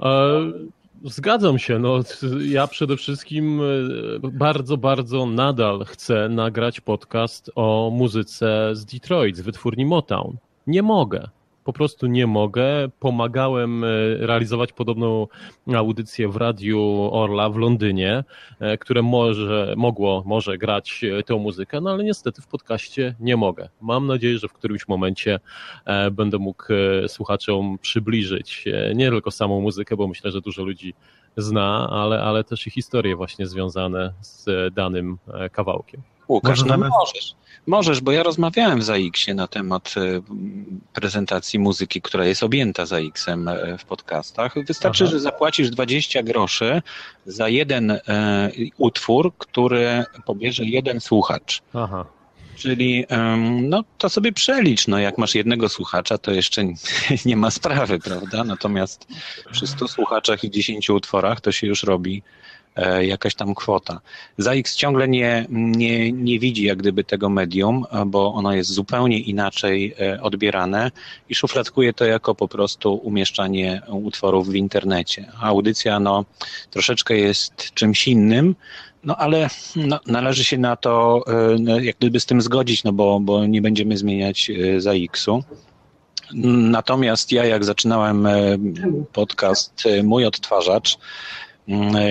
E, Zgadzam się. No, ja przede wszystkim bardzo, bardzo nadal chcę nagrać podcast o muzyce z Detroit, z wytwórni Motown. Nie mogę po prostu nie mogę. Pomagałem e, realizować podobną audycję w radiu Orla w Londynie, e, które może, mogło, może grać e, tę muzykę, no ale niestety w podcaście nie mogę. Mam nadzieję, że w którymś momencie będę mógł słuchaczom przybliżyć nie tylko samą muzykę, bo myślę, że dużo ludzi zna, ale, ale też i historie właśnie związane z danym kawałkiem. Łukasz, no możesz. Możesz, bo ja rozmawiałem w ZAX-ie na temat e, prezentacji muzyki, która jest objęta ZAX-em e, w podcastach. Wystarczy, Aha. że zapłacisz 20 groszy za jeden e, utwór, który pobierze jeden słuchacz. Aha. Czyli no, to sobie przelicz. No, jak masz jednego słuchacza, to jeszcze *laughs* nie ma sprawy, prawda? Natomiast przy 100 słuchaczach i 10 utworach to się już robi jakaś tam kwota. ZAX ciągle nie, nie, nie widzi jak gdyby tego medium, bo ono jest zupełnie inaczej e, odbierane i szufladkuje to jako po prostu umieszczanie utworów w internecie. Audycja no, troszeczkę jest czymś innym, no ale no, należy się na to e, no, jak gdyby z tym zgodzić, no bo, bo nie będziemy zmieniać ZAX-u. Natomiast ja jak zaczynałem podcast Mój Odtwarzacz, e,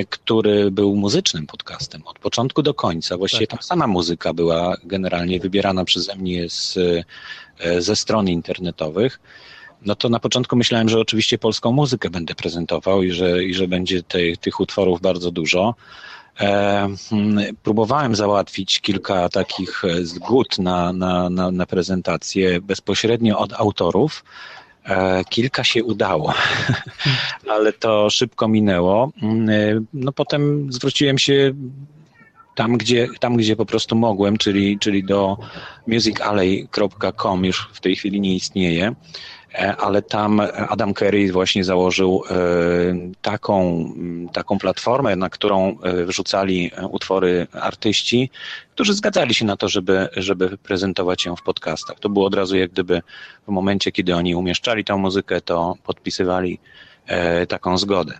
który był muzycznym podcastem od początku do końca. Właściwie tak. tam sama muzyka była generalnie wybierana przeze mnie z, e, ze stron internetowych. No to na początku myślałem, że oczywiście polską muzykę będę prezentował i że, i że będzie tej, tych utworów bardzo dużo. E, mm, próbowałem załatwić kilka takich zgód na, na, na, na prezentację bezpośrednio od autorów, E, kilka się udało, *laughs* ale to szybko minęło. Mm, e, no potem zwróciłem się tam, gdzie, tam, gdzie po prostu mogłem, czyli, czyli do musicalley.com już w tej chwili nie istnieje. E, ale tam Adam Kerry właśnie założył e, taką, taką platformę, na którą e, wrzucali utwory artyści, którzy zgadzali się na to, żeby, żeby prezentować ją w podcastach. To było od razu jak gdyby w momencie, kiedy oni umieszczali tą muzykę, to podpisywali taką zgodę.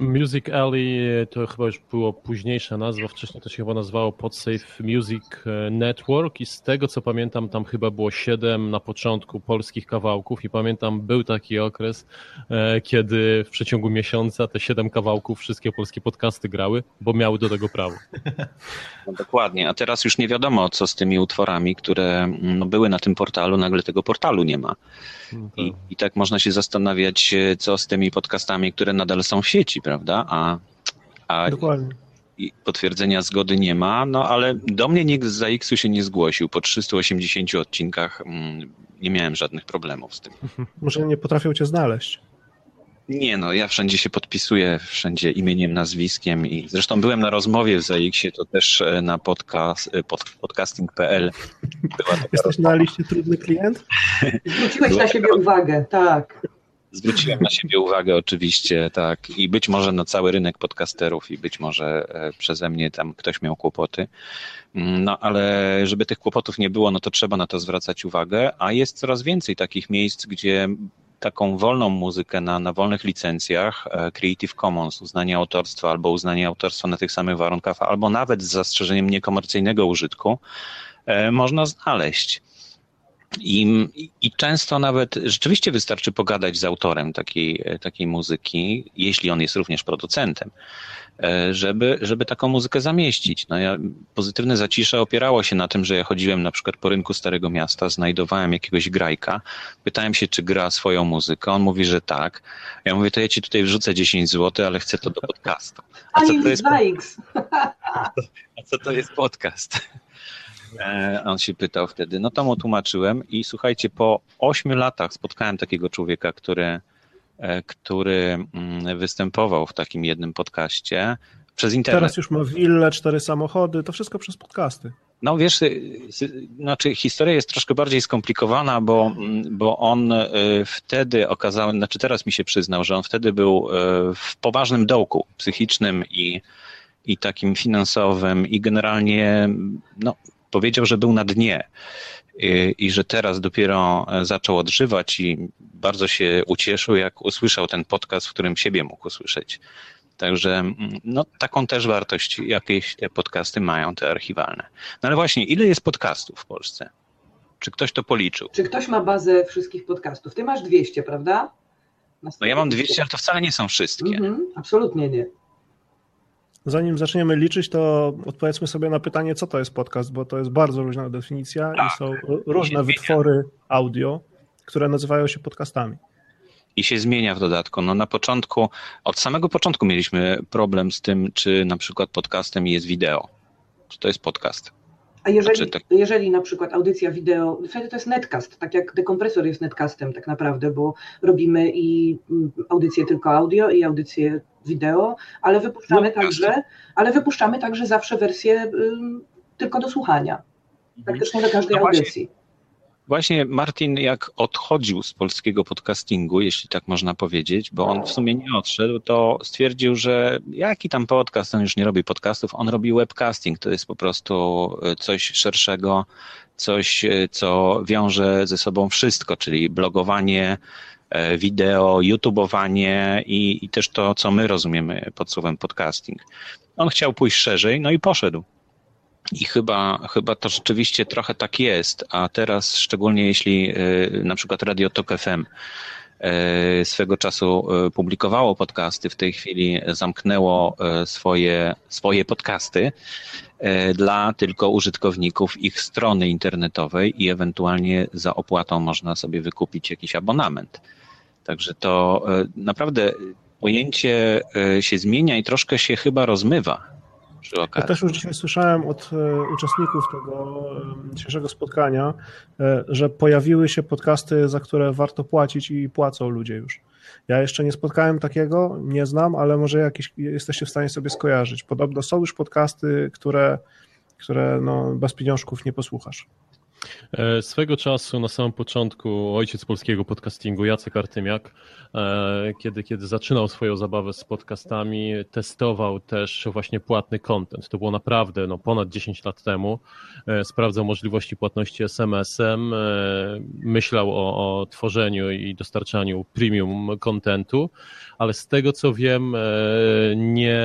Music Alley to chyba już było późniejsza nazwa, wcześniej to się chyba nazywało Podsafe Music e, Network i z tego co pamiętam tam chyba było siedem na początku polskich kawałków i pamiętam był taki okres, e, kiedy w przeciągu miesiąca te siedem kawałków wszystkie polskie podcasty grały, bo miały do tego prawo. No dokładnie, a teraz już nie wiadomo co z tymi utworami, które mm, no, były na tym portalu, nagle tego portalu nie ma. No I, I tak można się zastanawiać, e, co z tymi podcastami, które nadal są w sieci, prawda? A, a Dokładnie. I potwierdzenia zgody nie ma, no ale do mnie nikt z ZAX-u się nie zgłosił. Po 380 odcinkach mm, nie miałem żadnych problemów z tym. *laughs* Może nie potrafią cię znaleźć. Nie no, ja wszędzie się podpisuję, wszędzie imieniem, nazwiskiem i zresztą byłem na rozmowie w ZAX-ie, to też e, na podcast, e, pod, podcasting.pl. Jesteś na liście trudny klient? Zwróciłeś na siebie uwagę, tak. Zwróciłem na siebie uwagę oczywiście, tak. I być może na cały rynek podcasterów i być może e, przeze mnie tam ktoś miał kłopoty. Mm, no ale żeby tych kłopotów nie było, no to trzeba na to zwracać uwagę, a jest coraz więcej takich miejsc, gdzie taką wolną muzykę na, na wolnych licencjach, e, Creative Commons, uznanie autorstwa albo uznanie autorstwa na tych samych warunkach, albo nawet z zastrzeżeniem niekomercyjnego użytku, e, można znaleźć. I, I często nawet rzeczywiście wystarczy pogadać z autorem takiej, takiej muzyki, jeśli on jest również producentem, e, żeby, żeby taką muzykę zamieścić. No ja, pozytywne zacisze opierało się na tym, że ja chodziłem na przykład po rynku Starego Miasta, znajdowałem jakiegoś grajka, pytałem się, czy gra swoją muzykę, on mówi, że tak. Ja mówię, to ja ci tutaj wrzucę 10 zł, ale chcę to do podcastu. A co to jest, *laughs* a co to jest podcast? E, on się pytał wtedy. No to mu tłumaczyłem i słuchajcie, po ośmiu latach spotkałem takiego człowieka, który, e, który mm, występował w takim jednym podcaście przez internet. Teraz już ma willę, cztery samochody, to wszystko przez podcasty. No wiesz, y, znaczy historia jest troszkę bardziej skomplikowana, bo, mm, bo on y, wtedy okazał, znaczy teraz mi się przyznał, że on wtedy był y, w poważnym dołku psychicznym i, i takim finansowym i generalnie no, powiedział, że był na dnie. i, i że teraz dopiero zaczął odżywać i bardzo się ucieszył, jak usłyszał ten podcast, w którym siebie mógł usłyszeć. Także mm, no, taką też wartość jakieś te podcasty mają, te archiwalne. No ale właśnie, ile jest podcastów w Polsce? Czy ktoś to policzył? Czy ktoś ma bazę wszystkich podcastów? Ty masz 200, prawda? No ja mam 200, ale to wcale nie są wszystkie. Mhm, absolutnie nie. Zanim zaczniemy liczyć, to odpowiedzmy sobie na pytanie, co to jest podcast, bo to jest bardzo różna definicja tak. i są różne wytwory audio, które nazywają się podcastami. I się zmienia w dodatku. No na początku, od samego początku mieliśmy problem z tym, czy na przykład podcastem jest wideo. Czy to jest podcast? A jeżeli, znaczy, tak... jeżeli na przykład audycja wideo, wtedy to jest netcast, tak jak dekompresor jest netcastem tak naprawdę, bo robimy i mm, audycję tylko audio i audycję wideo, ale wypuszczamy no, także, ale wypuszczamy także zawsze wersję y, tylko do słuchania. Mhm. Praktycznie do każdej no audycji. Właśnie Właśnie Martin, jak odchodził z polskiego podcastingu, jeśli tak można powiedzieć, bo on w sumie nie odszedł, to stwierdził, że jaki tam podcast, on już nie robi podcastów, on robi webcasting. To jest po prostu e, coś szerszego, coś, e, co wiąże ze sobą wszystko, czyli blogowanie, wideo, YouTubeowanie i, i też to, co my rozumiemy pod słowem podcasting. On chciał pójść szerzej, no i poszedł. I chyba, chyba to rzeczywiście trochę tak jest, a teraz szczególnie jeśli y, na przykład Radio Tok FM y, swego czasu publikowało podcasty, w tej chwili zamknęło swoje, swoje podcasty dla tylko użytkowników ich strony internetowej i ewentualnie za opłatą można sobie wykupić jakiś abonament. Także to naprawdę pojęcie się zmienia i troszkę się chyba rozmywa. Ja też już dzisiaj słyszałem od e, uczestników tego e, dzisiejszego spotkania, e, że pojawiły się podcasty, za które warto płacić i płacą ludzie już. Ja jeszcze nie spotkałem takiego, nie znam, ale może jakieś jesteście w stanie sobie skojarzyć. Podobno są już podcasty, które, które no, bez pieniążków nie posłuchasz. E, swego czasu na samym początku ojciec polskiego podcastingu Jacek Artymiak, e, kiedy, kiedy zaczynał swoją zabawę z podcastami, testował też właśnie płatny content. To było naprawdę no, ponad 10 lat temu. E, sprawdzał możliwości płatności SMS-em, myślał o, o tworzeniu i dostarczaniu premium contentu, ale z tego co wiem, nie,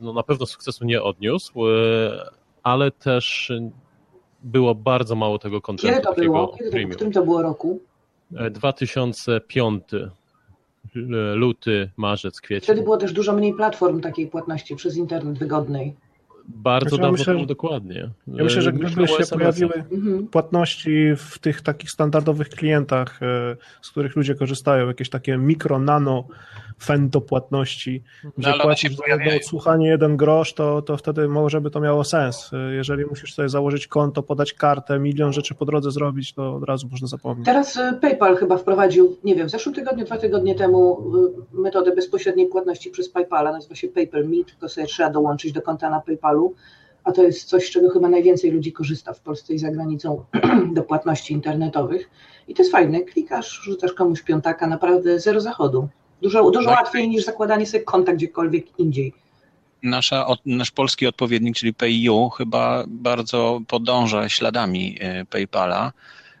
no na pewno sukcesu nie odniósł, ale też było bardzo mało tego kontentu. Kiedy to było? Kiedy to, w którym to było roku? 2005 e, luty, marzec, kwiecień. Wtedy było też dużo mniej platform takiej płatności przez internet wygodnej. Bardzo znaczy, dawno myślę, dokładnie. Ja myślę, że gdyby się pojawiły mhm. płatności w tych takich standardowych klientach, e, z których ludzie korzystają, jakieś takie mikro, nano fento płatności, no, że płacisz za jedno odsłuchanie jeden grosz, to, to wtedy może by to miało sens. E, jeżeli musisz sobie założyć konto, podać kartę, milion rzeczy po drodze zrobić, to od razu można zapomnieć. Teraz e, PayPal chyba wprowadził, nie wiem, w zeszłym tygodniu, dwa tygodnie temu metodę bezpośredniej płatności przez PayPala, nazywa się PayPal Me, tylko sobie trzeba dołączyć do konta na PayPalu a to jest coś, z czego chyba najwięcej ludzi korzysta w Polsce i za granicą *clears throat* do płatności internetowych. I to jest fajne, klikasz, rzucasz komuś piątaka, naprawdę zero zachodu. Dużo, dużo tak. łatwiej niż zakładanie sobie konta gdziekolwiek indziej. Nasza, nasz polski odpowiednik, czyli PayU, chyba bardzo podąża śladami e, PayPala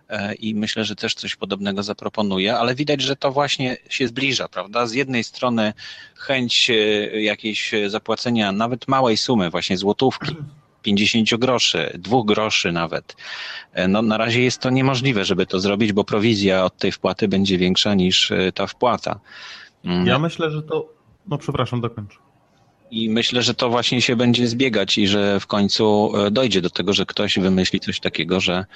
e, i myślę, że też coś podobnego zaproponuje, ale widać, że to właśnie się zbliża, prawda? Z jednej strony chęć e, jakiejś zapłacenia nawet małej sumy, właśnie złotówki, 50 groszy, 2 groszy nawet. No, na razie jest to niemożliwe, żeby to zrobić, bo prowizja od tej wpłaty będzie większa niż ta wpłata. Mm. Ja myślę, że to. No, przepraszam, dokończę. I myślę, że to właśnie się będzie zbiegać i że w końcu e, dojdzie do tego, że ktoś wymyśli coś takiego, że,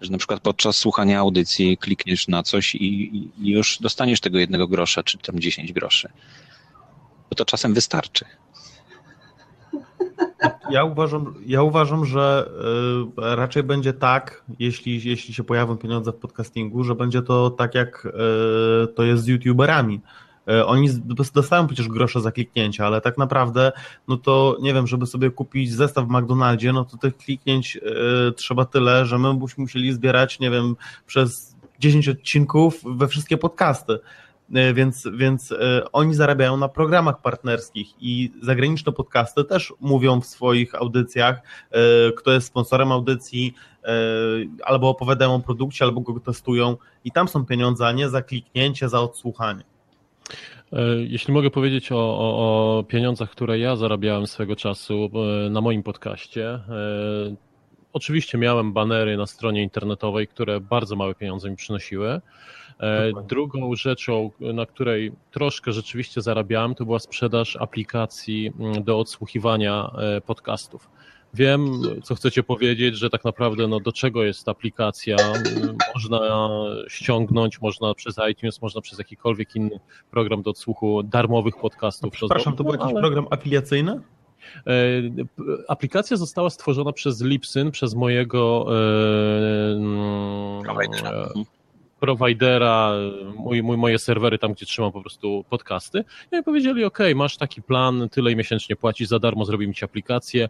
że na przykład podczas słuchania audycji klikniesz na coś i, i już dostaniesz tego jednego grosza, czy tam 10 groszy. Bo to czasem wystarczy. Ja uważam, ja uważam, że y, raczej będzie tak, jeśli, jeśli się pojawią pieniądze w podcastingu, że będzie to tak jak y, to jest z youtuberami. Y, oni dostają przecież grosze za kliknięcia, ale tak naprawdę, no to nie wiem, żeby sobie kupić zestaw w McDonaldzie, no to tych kliknięć trzeba tyle, że my byśmy musieli zbierać, nie wiem, przez 10 odcinków we wszystkie podcasty. więc, więc oni zarabiają na programach partnerskich i zagraniczne podcasty też mówią w swoich audycjach, kto jest sponsorem audycji, albo opowiadają o produkcie, albo go testują i tam są pieniądze, a nie za kliknięcie, za odsłuchanie. E, jeśli mogę powiedzieć o, o, o, pieniądzach, które ja zarabiałem swego czasu e, na moim podcaście. E, oczywiście miałem banery na stronie internetowej, które bardzo małe pieniądze mi przynosiły. Drugą rzeczą, na której troszkę rzeczywiście zarabiałem, to była sprzedaż aplikacji mm, do odsłuchiwania podcastów. Wiem, co chcecie powiedzieć, że tak naprawdę no, do czego jest aplikacja. Można ściągnąć, można przez iTunes, można przez jakikolwiek inny program do odsłuchu darmowych podcastów. Przepraszam, to był jakiś ale... program afiliacyjny? E, aplikacja została stworzona przez Lipsyn, przez mojego e, prowajdera, mój, mój, moje serwery tam, gdzie trzymam po prostu podcasty. I powiedzieli, ok, masz taki plan, tyle miesięcznie płacisz za darmo, zrobimy ci aplikację,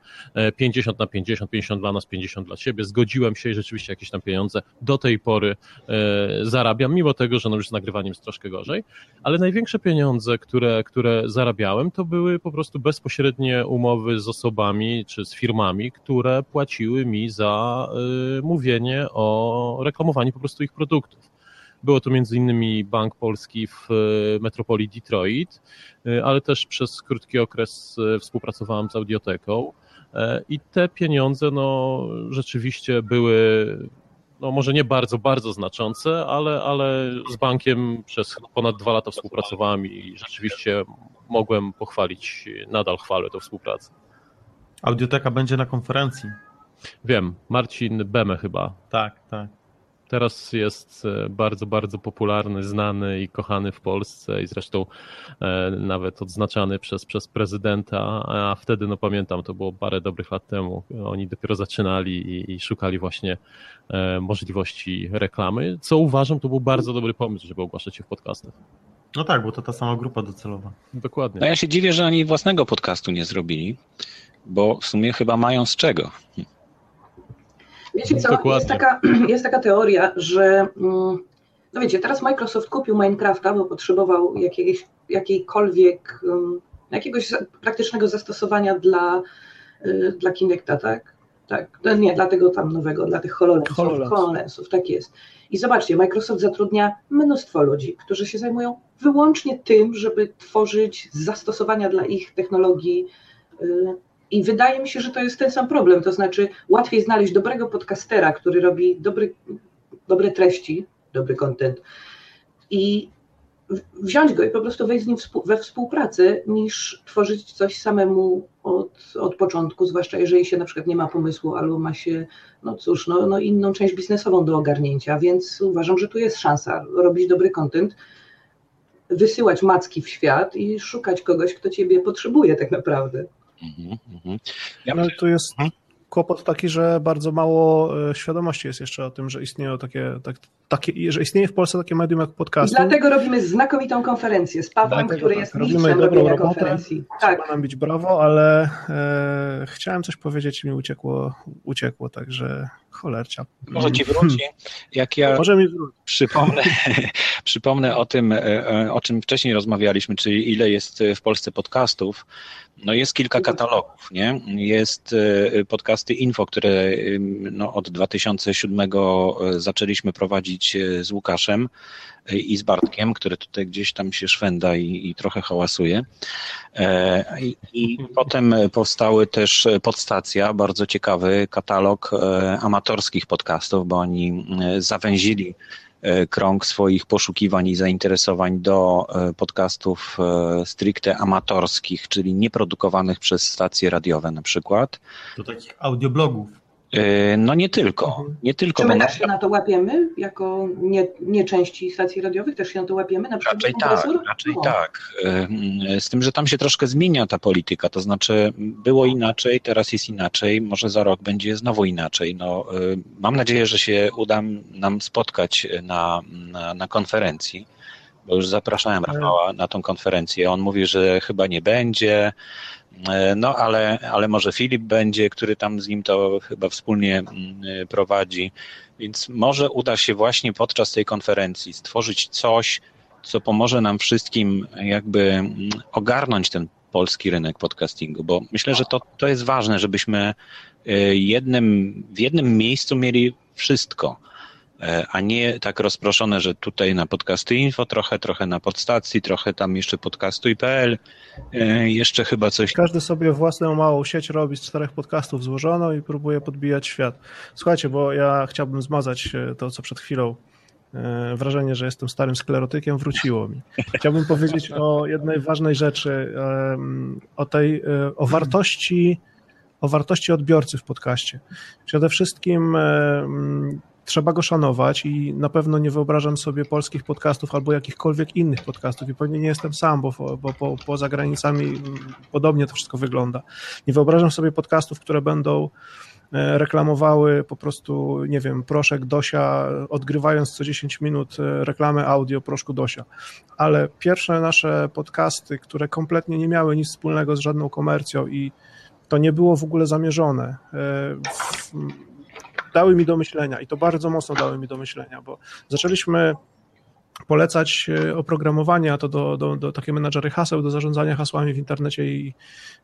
50 e, na 50, 50 dla nas, 50 dla ciebie. Zgodziłem się i rzeczywiście jakieś tam pieniądze do tej pory e, zarabiam, mimo tego, że no już z nagrywaniem jest troszkę gorzej, ale największe pieniądze, które, które zarabiałem, to były po prostu bezpośrednie umowy z osobami czy z firmami, które płaciły mi za y, mówienie o reklamowaniu po prostu ich produktów. Było to między innymi Bank Polski w e, metropolii Detroit, e, ale też przez krótki okres e, współpracowałem z Audioteką i te pieniądze no, rzeczywiście były no może nie bardzo, bardzo znaczące, ale, ale z bankiem przez ponad dwa lata współpracowałem i rzeczywiście mogłem pochwalić, nadal chwalę tę współpracę. Audioteka będzie na konferencji. Wiem, Marcin Beme chyba. Tak, tak. Teraz jest e, bardzo, bardzo popularny, znany i kochany w Polsce i zresztą e, nawet odznaczany przez, przez prezydenta, a wtedy, no pamiętam, to było parę dobrych lat temu, oni dopiero zaczynali i, i szukali właśnie e, możliwości reklamy, co uważam, to był bardzo dobry pomysł, żeby ogłaszać się w podcastach. No tak, bo to ta sama grupa docelowa. Dokładnie. No ja się dziwię, że oni własnego podcastu nie zrobili, bo w sumie chyba mają z czego. Wiecie co, jest taka, *clears throat* jest taka teoria, że mm, no wiecie, teraz Microsoft kupił Minecrafta, bo potrzebował jakiegoś, jakiejkolwiek, mm, jakiegoś praktycznego zastosowania dla, y, dla Kinecta, tak? Tak, no nie, dla tego tam nowego, dla tych HoloLensów, HoloLens. HoloLensów, tak jest. I zobaczcie, Microsoft zatrudnia mnóstwo ludzi, którzy się zajmują wyłącznie tym, żeby tworzyć zastosowania dla ich technologii y, i wydaje mi się, że to jest ten sam problem. To znaczy, łatwiej znaleźć dobrego podcastera, który robi dobry, dobre treści, dobry content i wziąć go i po prostu wejść z nim we współpracę, niż tworzyć coś samemu od, od początku, zwłaszcza jeżeli się na przykład nie ma pomysłu albo ma się, no cóż, no, no inną część biznesową do ogarnięcia, więc uważam, że tu jest szansa robić dobry content, wysyłać macki w świat i szukać kogoś, kto ciebie potrzebuje tak naprawdę. Mhm, mhm. Ja no, tu jest mhm. kłopot taki, że bardzo mało e, świadomości jest jeszcze o tym, że istnieją takie, tak, takie że istnieje w Polsce takie medium jak podcast. Dlatego robimy znakomitą konferencję z Pawłem, Dlatego, który tak, jest mistrzem robienia robotę, konferencji. Tak. Trzeba nam być brawo, ale e, chciałem coś powiedzieć i mi uciekło, uciekło także cholercia. Może ci wróci, jak ja Może mi wróci. Przypomnę, *laughs* przypomnę o tym, e, o czym wcześniej rozmawialiśmy, czyli ile jest w Polsce podcastów, no jest kilka katalogów, nie? Jest e, podcasty Info, które no, od 2007 e, zaczęliśmy prowadzić e, z Łukaszem i z Bartkiem, który tutaj gdzieś tam się szwenda i, i trochę hałasuje. I, I, potem powstały też podstacja, bardzo ciekawy katalog amatorskich podcastów, bo oni zawęzili E, krąg swoich poszukiwań i zainteresowań do e, podcastów e, stricte amatorskich, czyli nieprodukowanych przez stacje radiowe na przykład. Do takich audioblogów. E, no nie tylko. Mhm. Nie tylko Czy my też się na to łapiemy, jako nie, nie części stacji radiowych, też się na to łapiemy? Na raczej tak, raczej no. tak. E, z tym, że tam się troszkę zmienia ta polityka, to znaczy było inaczej, teraz jest inaczej, może za rok będzie znowu inaczej. No, e, mam nadzieję, że się uda nam spotkać na, na, na konferencji, bo już zapraszałem Rafała na tą konferencję. On mówi, że chyba nie będzie, no, ale, ale może Filip będzie, który tam z nim to chyba wspólnie mm, e, prowadzi. Więc może uda się właśnie podczas tej konferencji stworzyć coś, co pomoże nam wszystkim jakby mm, ogarnąć ten polski rynek podcastingu, bo myślę, że to, to jest ważne, żebyśmy y, jednym, w jednym miejscu mieli wszystko, e, a nie tak rozproszone, że tutaj na podcasty info trochę, trochę na podstacji, trochę tam jeszcze podcastuj.pl, e, jeszcze chyba coś. Każdy sobie własną małą sieć robi z czterech podcastów złożoną i próbuje podbijać świat. Słuchajcie, bo ja chciałbym zmazać e, to, co przed chwilą E, wrażenie, że jestem starym sklerotykiem, wróciło mi. Chciałbym powiedzieć o jednej ważnej rzeczy, o tej, e, o wartości, o wartości odbiorcy w podcaście. Przede wszystkim trzeba go szanować i na pewno nie wyobrażam sobie polskich podcastów albo jakichkolwiek innych podcastów i pewnie nie jestem sam, bo, bo po, poza granicami podobnie to wszystko wygląda. Nie wyobrażam sobie podcastów, które będą E, reklamowały po prostu, nie wiem, proszek Dosia, odgrywając co 10 minut e, reklamę audio proszku Dosia. Ale pierwsze nasze podcasty, które kompletnie nie miały nic wspólnego z żadną komercją i to nie było w ogóle zamierzone, e, dały mi do myślenia i to bardzo mocno dały mi do myślenia, bo zaczęliśmy polecać e, oprogramowanie, a to do, do, do takie menadżery haseł, do zarządzania hasłami w internecie i,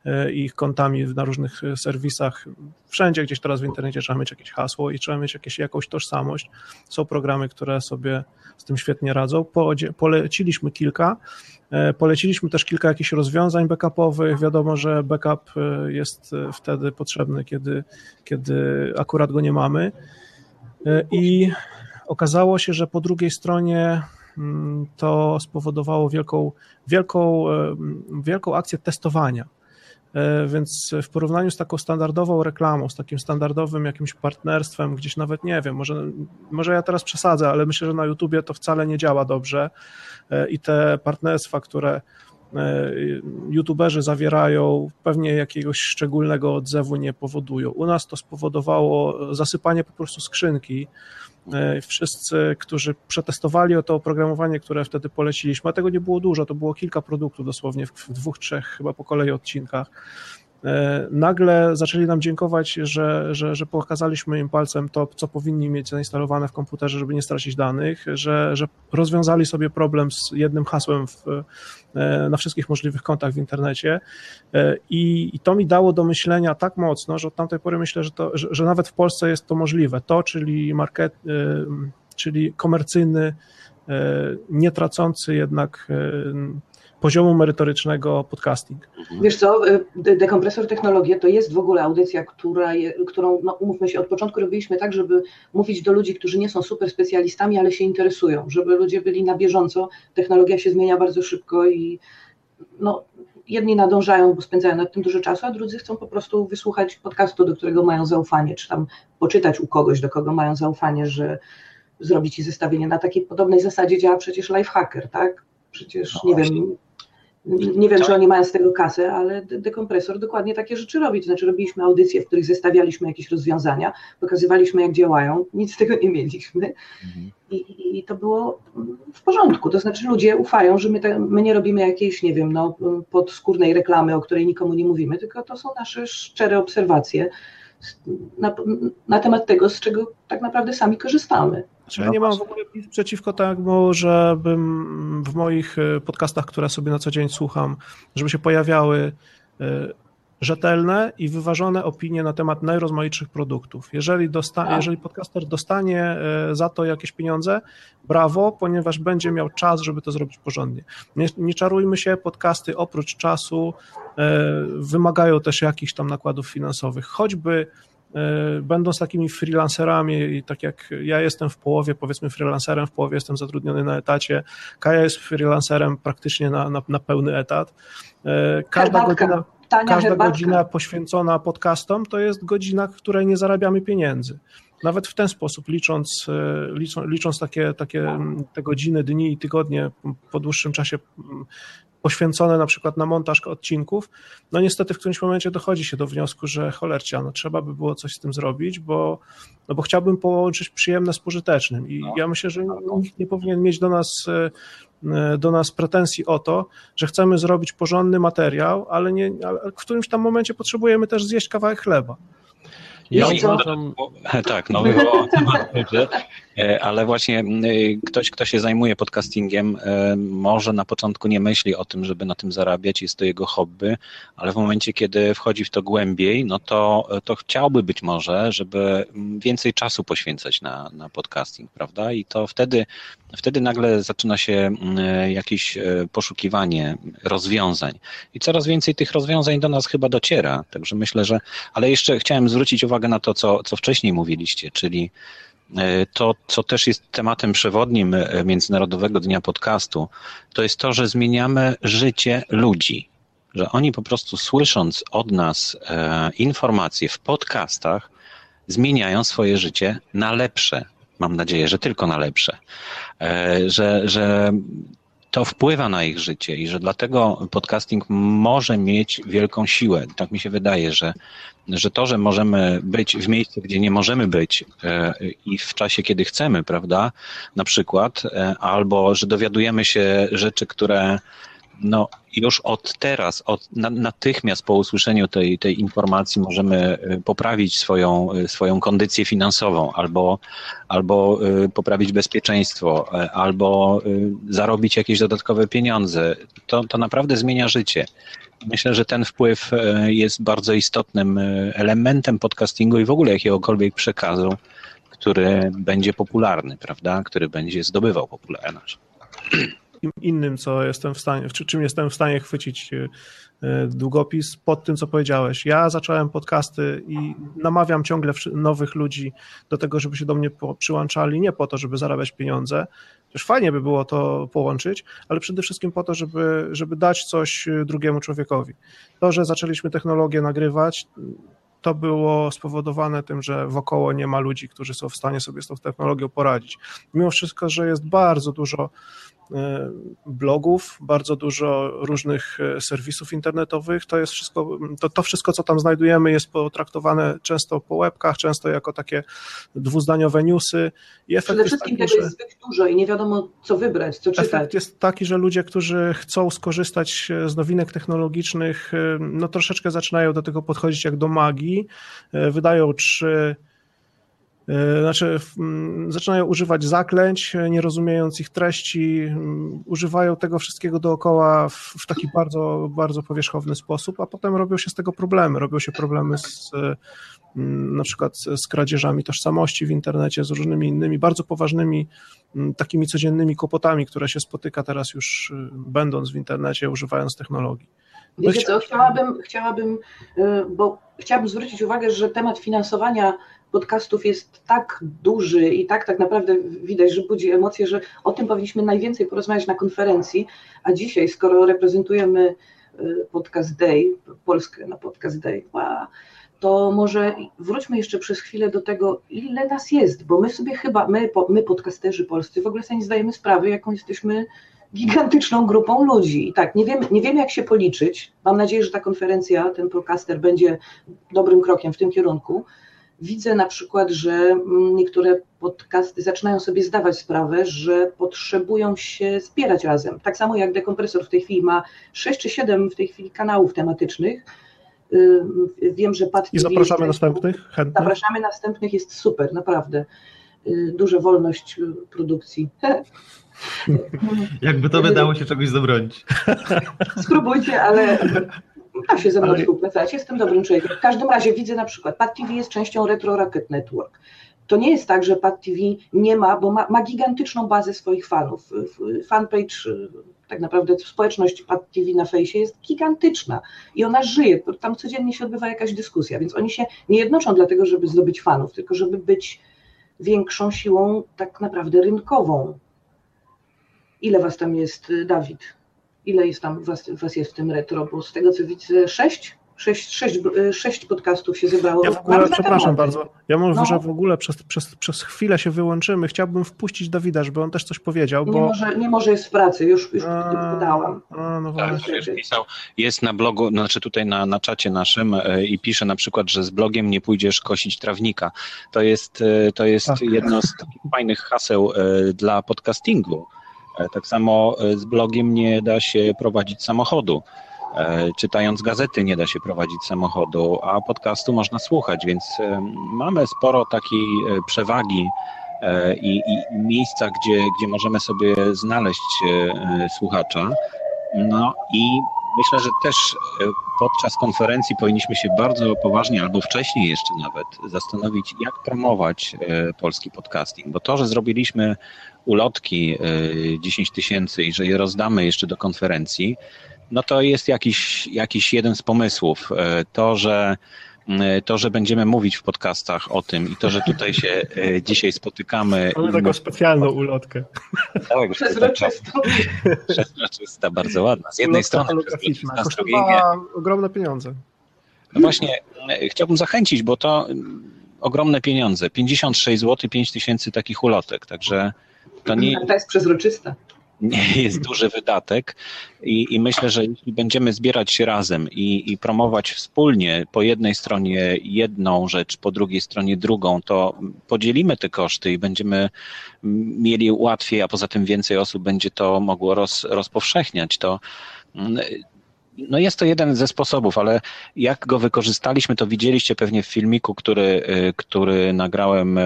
e, i ich kontami na różnych e, serwisach. Wszędzie gdzieś teraz w internecie trzeba mieć jakieś hasło i trzeba mieć jakieś, jakąś tożsamość. Są programy, które sobie z tym świetnie radzą. Poleciliśmy kilka. Poleciliśmy też kilka jakichś rozwiązań backupowych. Wiadomo, że backup jest wtedy potrzebny, kiedy, kiedy akurat go nie mamy. I okazało się, że po drugiej stronie to spowodowało wielką, wielką, e, wielką akcję testowania. E, więc w porównaniu z taką standardową reklamą, z takim standardowym jakimś partnerstwem, gdzieś nawet nie wiem, może, może ja teraz przesadzę, ale myślę, że na YouTubie to wcale nie działa dobrze e, i te partnerstwa, które YouTuberzy zawierają, pewnie jakiegoś szczególnego odzewu nie powodują. U nas to spowodowało zasypanie po prostu skrzynki E, wszyscy, którzy przetestowali to oprogramowanie, które wtedy poleciliśmy, a tego nie było dużo, to było kilka produktów dosłownie w dwóch, trzech chyba po kolei odcinkach, E, nagle zaczęli nam dziękować, że, że, że pokazaliśmy im palcem to, co powinni mieć zainstalowane w komputerze, żeby nie stracić danych, że, że rozwiązali sobie problem z jednym hasłem w, e, na wszystkich możliwych kontach w internecie e, I, i to mi dało do myślenia tak mocno, że od tamtej pory myślę, że, to, że, że nawet w Polsce jest to możliwe. To, czyli market, czyli komercyjny, nie tracący jednak poziomu merytorycznego podcasting. Wiesz co, y, dekompresor technologie to jest w ogóle audycja, która je, którą, no, umówmy się, od początku robiliśmy tak, żeby mówić do ludzi, którzy nie są super specjalistami, ale się interesują, żeby ludzie byli na bieżąco. Technologia się zmienia bardzo szybko i no, jedni nadążają, bo spędzają nad tym dużo czasu, a drudzy chcą po prostu wysłuchać podcastu, do którego mają zaufanie, czy tam poczytać u kogoś, do kogo mają zaufanie, że zrobić ci zestawienie. Na takiej podobnej zasadzie działa przecież Lifehacker, tak? Przecież, no nie właśnie. wiem, nie wiem, czy oni mają z tego kasę, ale dekompresor dokładnie takie rzeczy robi. znaczy, robiliśmy audycje, w których zestawialiśmy jakieś rozwiązania, pokazywaliśmy, jak działają, nic z tego nie mieliśmy. Mhm. I, I, to było w porządku. To znaczy, ludzie ufają, że my, te, my nie robimy jakiejś, nie wiem, no, podskórnej reklamy, o której nikomu nie mówimy, tylko to są nasze szczere obserwacje na, na temat tego, z czego tak naprawdę sami korzystamy. Znaczy, ja nie mam w ogóle nic przeciwko temu, żebym w moich e, podcastach, które sobie na co dzień słucham, żeby się pojawiały e, rzetelne i wyważone opinie na temat najrozmaitszych produktów. Jeżeli, dosta- tak. jeżeli podcaster dostanie e, za to jakieś pieniądze, brawo, ponieważ będzie miał czas, żeby to zrobić porządnie. Nie, nie czarujmy się, podcasty oprócz czasu wymagają też jakichś tam nakładów finansowych, choćby będąc takimi freelancerami tak jak ja jestem w połowie, powiedzmy freelancerem, w połowie jestem zatrudniony na etacie, Kaja jest freelancerem praktycznie na, na, na pełny etat. E, każda herbatka, godzina, każda godzina poświęcona podcastom to jest godzina, w której nie zarabiamy pieniędzy. Nawet w ten sposób, licząc, e, licząc, licząc takie, takie te godziny, dni i tygodnie po dłuższym czasie poświęcone na przykład na montaż odcinków, no niestety w którymś momencie dochodzi się do wniosku, że cholercia, no trzeba by było coś z tym zrobić, bo, no bo chciałbym połączyć przyjemne z pożytecznym i no. ja myślę, że nikt nie powinien mieć do nas e, do nas pretensji o to, że chcemy zrobić porządny materiał, ale, nie, ale w którymś tam momencie potrzebujemy też zjeść kawałek chleba. Ja uważam... *laughs* Tak, no *laughs* temat, E, ale właśnie e, ktoś, kto się zajmuje podcastingiem, e, może na początku nie myśli o tym, żeby na tym zarabiać, jest to jego hobby, ale w momencie, kiedy wchodzi w to głębiej, no to, to chciałby być może, żeby więcej czasu poświęcać na, na podcasting, prawda? I to wtedy, wtedy nagle zaczyna się jakieś poszukiwanie rozwiązań. I coraz więcej tych rozwiązań do nas chyba dociera. Także myślę, że. Ale jeszcze chciałem zwrócić uwagę na to, co, co wcześniej mówiliście, czyli E, to, co też jest tematem przewodnim e, Międzynarodowego Dnia Podcastu, to jest to, że zmieniamy życie ludzi. Że oni po prostu słysząc od nas e, informacje w podcastach, zmieniają swoje życie na lepsze. Mam nadzieję, że tylko na lepsze. Że, że to wpływa na ich życie i że dlatego podcasting może mieć wielką siłę. Tak mi się wydaje, że, że to, że możemy być w miejscu, gdzie nie możemy być e, i w czasie, kiedy chcemy, prawda, na przykład, e, albo że dowiadujemy się rzeczy, które no już od teraz, od natychmiast po usłyszeniu tej, tej informacji możemy y, poprawić swoją, y, swoją kondycję finansową, albo, albo y, poprawić bezpieczeństwo, albo zarobić jakieś dodatkowe pieniądze. To, to naprawdę zmienia życie. Myślę, że ten wpływ jest bardzo istotnym elementem podcastingu i w ogóle jakiegokolwiek przekazu, który będzie popularny, prawda? Który będzie zdobywał popularność innym, co jestem w stanie, czy czym jestem w stanie chwycić e, długopis pod tym, co powiedziałeś. Ja zacząłem podcasty i namawiam ciągle nowych ludzi do tego, żeby się do mnie przyłączali, nie po to, żeby zarabiać pieniądze, też fajnie by było to połączyć, ale przede wszystkim po to, żeby, żeby dać coś drugiemu człowiekowi. To, że zaczęliśmy technologię nagrywać, to było spowodowane tym, że wokoło nie ma ludzi, którzy są w stanie sobie z tą technologią poradzić. Mimo wszystko, że jest bardzo dużo E, blogów, bardzo dużo różnych e, serwisów internetowych. To jest wszystko, to, to wszystko, co tam znajdujemy, jest potraktowane często po łebkach, często jako takie dwuzdaniowe newsy. I efekt Przede wszystkim taki, tego jest zbyt dużo i nie wiadomo, co wybrać, co czytać. Efekt jest taki, że ludzie, którzy chcą skorzystać z nowinek technologicznych, e, no troszeczkę zaczynają do tego podchodzić jak do magii. Wydają trzy E, znaczy, zaczynają używać zaklęć, nie rozumiejąc ich treści, używają tego wszystkiego dookoła w, w taki bardzo, bardzo powierzchowny sposób, a potem robią się z tego problemy. Robią się problemy z, na przykład z kradzieżami tożsamości w internecie, z różnymi innymi bardzo poważnymi, takimi codziennymi kłopotami, które się spotyka teraz już y, będąc w internecie, używając technologii. Wiecie co, chciałabym, chciałabym, bo chciałabym zwrócić uwagę, że temat finansowania podcastów jest tak duży i tak tak naprawdę widać, że budzi emocje, że o tym powinniśmy najwięcej porozmawiać na konferencji, a dzisiaj, skoro reprezentujemy y, Podcast Day, Polskę na Podcast Day, to może wróćmy jeszcze przez chwilę do tego, ile nas jest, bo my sobie chyba, my, my podcasterzy polscy, w ogóle sobie nie zdajemy sprawy, jaką jesteśmy gigantyczną grupą ludzi. I tak, nie wiem, nie wiem jak się policzyć. Mam nadzieję, że ta konferencja, ten podcaster będzie dobrym krokiem w tym kierunku, widzę na przykład, że mm, niektóre podcasty zaczynają sobie zdawać sprawę, że potrzebują się zbierać razem. Tak samo jak dekompresor w tej chwili ma 6 czy 7 w tej chwili kanałów tematycznych. Y, wiem, że Pat I zapraszamy następnych chętnych. Zapraszamy następnych, jest super, naprawdę. Y, duża wolność produkcji. *laughs* Jakby to wydało się czegoś zabronić. *laughs* Spróbujcie, ale da się ze mną Ale... współpracować, jestem dobrym człowiekiem. W każdym razie widzę na przykład, Pad TV jest częścią Retro Rocket Network. To nie jest tak, że Pad TV nie ma, bo ma, ma gigantyczną bazę swoich fanów. Fanpage, tak naprawdę społeczność Pad TV na fejsie jest gigantyczna i ona żyje, tam codziennie się odbywa jakaś dyskusja, więc oni się nie jednoczą dlatego, żeby zdobyć fanów, tylko żeby być większą siłą tak naprawdę rynkową. Ile was tam jest, Dawid? Ile jest tam was, was jest w tym retro? Bo z tego co widzę, sześć? Sześć, sześć, sześć podcastów się zebrało. Ja w ogóle, przepraszam bardzo, ja może no. w ogóle przez, przez, przez chwilę się wyłączymy. Chciałbym wpuścić Dawida, żeby on też coś powiedział. Bo... Nie, może, nie może jest w pracy, już, już a, podałam. A, no tak, pisał, jest na blogu, znaczy tutaj na, na czacie naszym e, i pisze na przykład, że z blogiem nie pójdziesz kosić trawnika. To jest, e, to jest tak. jedno z takich fajnych haseł e, dla podcastingu E, tak samo e, z blogiem nie da się prowadzić samochodu. E, czytając gazety nie da się prowadzić samochodu, a podcastu można słuchać, więc mamy sporo takiej przewagi i, i miejsca, gdzie, gdzie możemy sobie znaleźć słuchacza. No i myślę, że też podczas konferencji powinniśmy się bardzo poważnie, albo wcześniej jeszcze nawet, zastanowić, jak promować polski podcasting. Bo to, że zrobiliśmy ulotki 10 tysięcy i że je rozdamy jeszcze do konferencji, no to jest jakiś, jakiś jeden z pomysłów. E, to, że e, to, że będziemy mówić w podcastach o tym i to, że tutaj się dzisiaj spotykamy. Mamy taką specjalną ulotkę. Tak, przezroczysta. Przezroczysta, bardzo ładna. Z jednej Ulotka strony przezroczysta, z drugiej nie. ogromne pieniądze. No właśnie, chciałbym zachęcić, bo to ogromne pieniądze. 56 zł, 5 tysięcy takich ulotek, także to nie... Jest przezroczysta nie jest duży wydatek i, i myślę, że jeśli będziemy zbierać się razem i, i, promować wspólnie po jednej stronie jedną rzecz, po drugiej stronie drugą, to podzielimy te koszty i będziemy mieli łatwiej, a poza tym więcej osób będzie to mogło roz, rozpowszechniać. To no jest to jeden ze sposobów, ale jak go wykorzystaliśmy, to widzieliście pewnie w filmiku, który, który nagrałem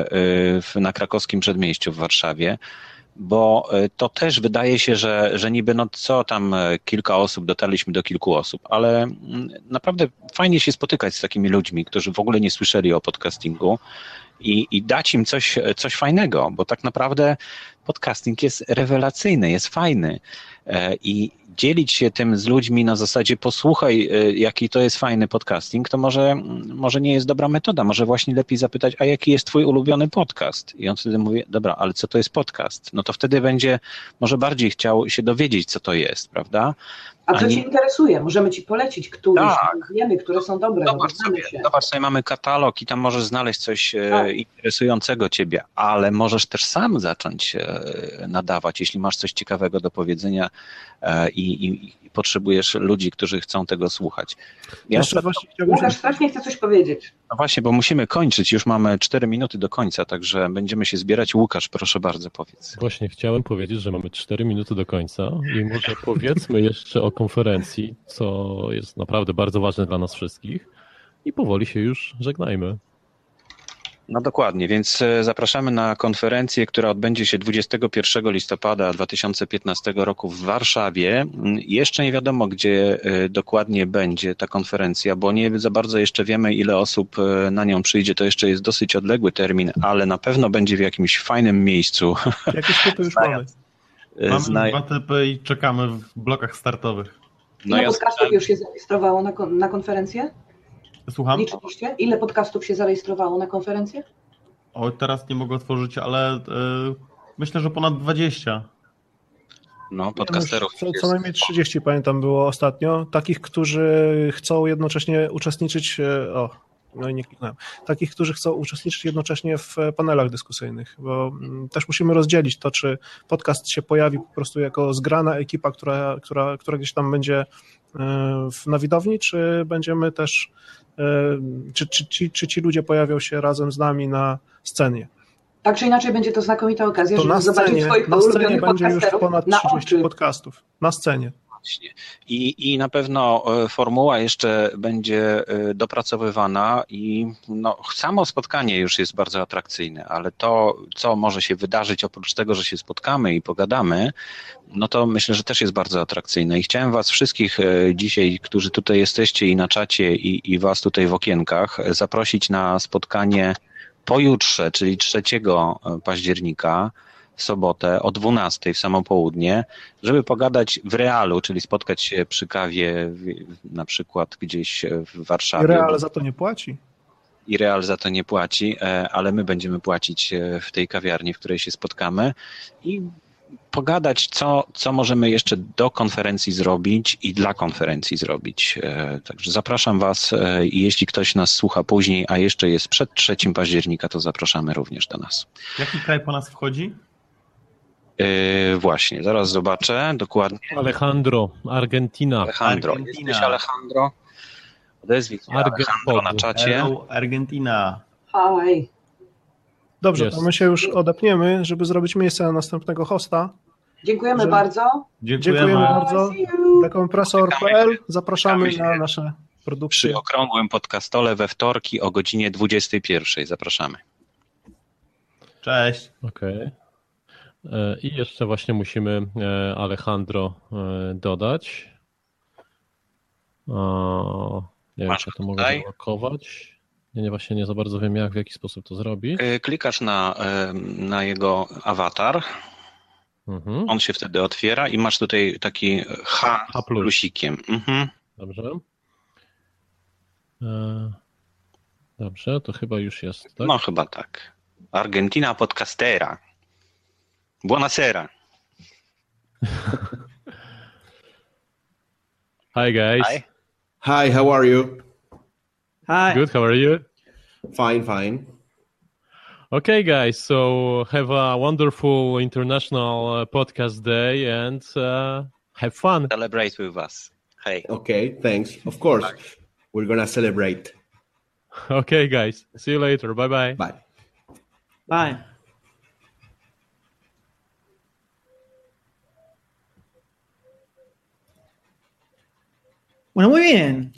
w, na krakowskim przedmieściu w Warszawie bo e, to też wydaje się, że, że niby no co tam kilka osób, dotarliśmy do kilku osób, ale mm, naprawdę fajnie się spotykać z takimi ludźmi, którzy w ogóle nie słyszeli o podcastingu i, i dać im coś, coś fajnego, bo tak naprawdę podcasting jest rewelacyjny, jest fajny e, i dzielić się tym z ludźmi na zasadzie posłuchaj, e, jaki to jest fajny podcasting, to może, może nie jest dobra metoda, może właśnie lepiej zapytać, a jaki jest twój ulubiony podcast? I on wtedy mówi, dobra, ale co to jest podcast? No to wtedy będzie może bardziej chciał się dowiedzieć, co to jest, prawda? A co Cię interesuje? Możemy Ci polecić któreś, tak. wiemy, które są dobre. Zobacz sobie, się. zobacz sobie, mamy katalog i tam możesz znaleźć coś e, tak. interesującego Ciebie, ale możesz też sam zacząć e, nadawać, jeśli masz coś ciekawego do powiedzenia e, i, i, i potrzebujesz ludzi, którzy chcą tego słuchać. Ja Jeszcze właśnie Łukasz strasznie chce coś powiedzieć. No właśnie, bo musimy kończyć, już mamy 4 minuty do końca, także będziemy się zbierać. Łukasz, proszę bardzo, powiedz. Właśnie chciałem powiedzieć, że mamy 4 minuty do końca i może powiedzmy jeszcze o konferencji, co jest naprawdę bardzo ważne dla nas wszystkich i powoli się już żegnajmy. No dokładnie, więc e, zapraszamy na konferencję, która odbędzie się 21 listopada 2015 roku w Warszawie. Jeszcze nie wiadomo, gdzie e, dokładnie będzie ta konferencja, bo nie za bardzo jeszcze wiemy, ile osób e, na nią przyjdzie. To jeszcze jest dosyć odległy termin, ale na pewno będzie w jakimś fajnym miejscu. Jakieś typy już *laughs* mamy. Mamy Zna... dwa typy i czekamy w blokach startowych. No Ile ja podcastów już się zarejestrowało na, kon na konferencję? Słucham? Liczyliście? Ile podcastów się zarejestrowało na konferencję? O, teraz nie mogę otworzyć, ale yy, myślę, że ponad 20. No, podcasterów. Co, co najmniej 30 pamiętam było ostatnio. Takich, którzy chcą jednocześnie uczestniczyć. E, o, no i nie kliknąłem. Takich, którzy chcą uczestniczyć jednocześnie w panelach dyskusyjnych, bo mm, też musimy rozdzielić to, czy podcast się pojawi po prostu jako zgrana ekipa, która, która, która gdzieś tam będzie e, na widowni, czy będziemy też czy, czy, czy, czy ci ludzie pojawią się razem z nami na scenie. Tak czy inaczej będzie to znakomita okazja, to żeby scenie, zobaczyć swoich na scenie będzie już ponad 30 podcastów. Na scenie. I, I na pewno e, formuła jeszcze będzie e, dopracowywana i no, samo spotkanie już jest bardzo atrakcyjne, ale to, co może się wydarzyć oprócz tego, że się spotkamy i pogadamy, no to myślę, że też jest bardzo atrakcyjne. I chciałem Was wszystkich e, dzisiaj, którzy tutaj jesteście i na czacie, i, i Was tutaj w okienkach, zaprosić na spotkanie pojutrze, czyli 3 października w sobotę o 12 w samo południe, żeby pogadać w realu, czyli spotkać się przy kawie na przykład gdzieś w Warszawie. I real za to nie płaci. I real za to nie płaci, e, ale my będziemy płacić e, w tej kawiarni, w której się spotkamy i pogadać, co, co możemy jeszcze do konferencji zrobić i dla konferencji zrobić. E, także zapraszam Was i jeśli ktoś nas słucha później, a jeszcze jest przed 3 października, to zapraszamy również do nas. Jaki kraj po nas wchodzi? Yy, właśnie, zaraz zobaczę dokładnie. Alejandro, Argentina. Alejandro, Argentina. jesteś Alejandro? Odezwij się Alejandro na czacie. Hello, Argentina. Hi. Dobrze, Jest. to my się już odepniemy, żeby zrobić miejsce na następnego hosta. Dziękujemy że... bardzo. Dziękujemy, Dziękujemy bardzo. Dekompresor.pl Zapraszamy na nasze produkcje. Przy okrągłym podcastole we wtorki o godzinie 21. Zapraszamy. Cześć. Okej. Okay. I jeszcze właśnie musimy Alejandro dodać. Nie wiem, czy to mogę zablokować. Ja nie, właśnie nie za bardzo wiem, jak, w jaki sposób to zrobić. Klikasz na, na jego awatar. Mhm. On się wtedy otwiera i masz tutaj taki H, H plus. plusikiem. Mhm. Dobrze. E, dobrze, to chyba już jest, tak? No chyba tak. Argentina podcastera. Buonasera. *laughs* Hi guys. Hi. Hi, how are you? Hi. Good, how are you? Fine, fine. Okay, guys. So have a wonderful international uh, podcast day and uh, have fun. Celebrate with us. Hey. Okay, thanks. Of course, bye. we're gonna celebrate. *laughs* Okay, guys. See you later. Bye-bye. Bye. Bye. Bueno, muy bien.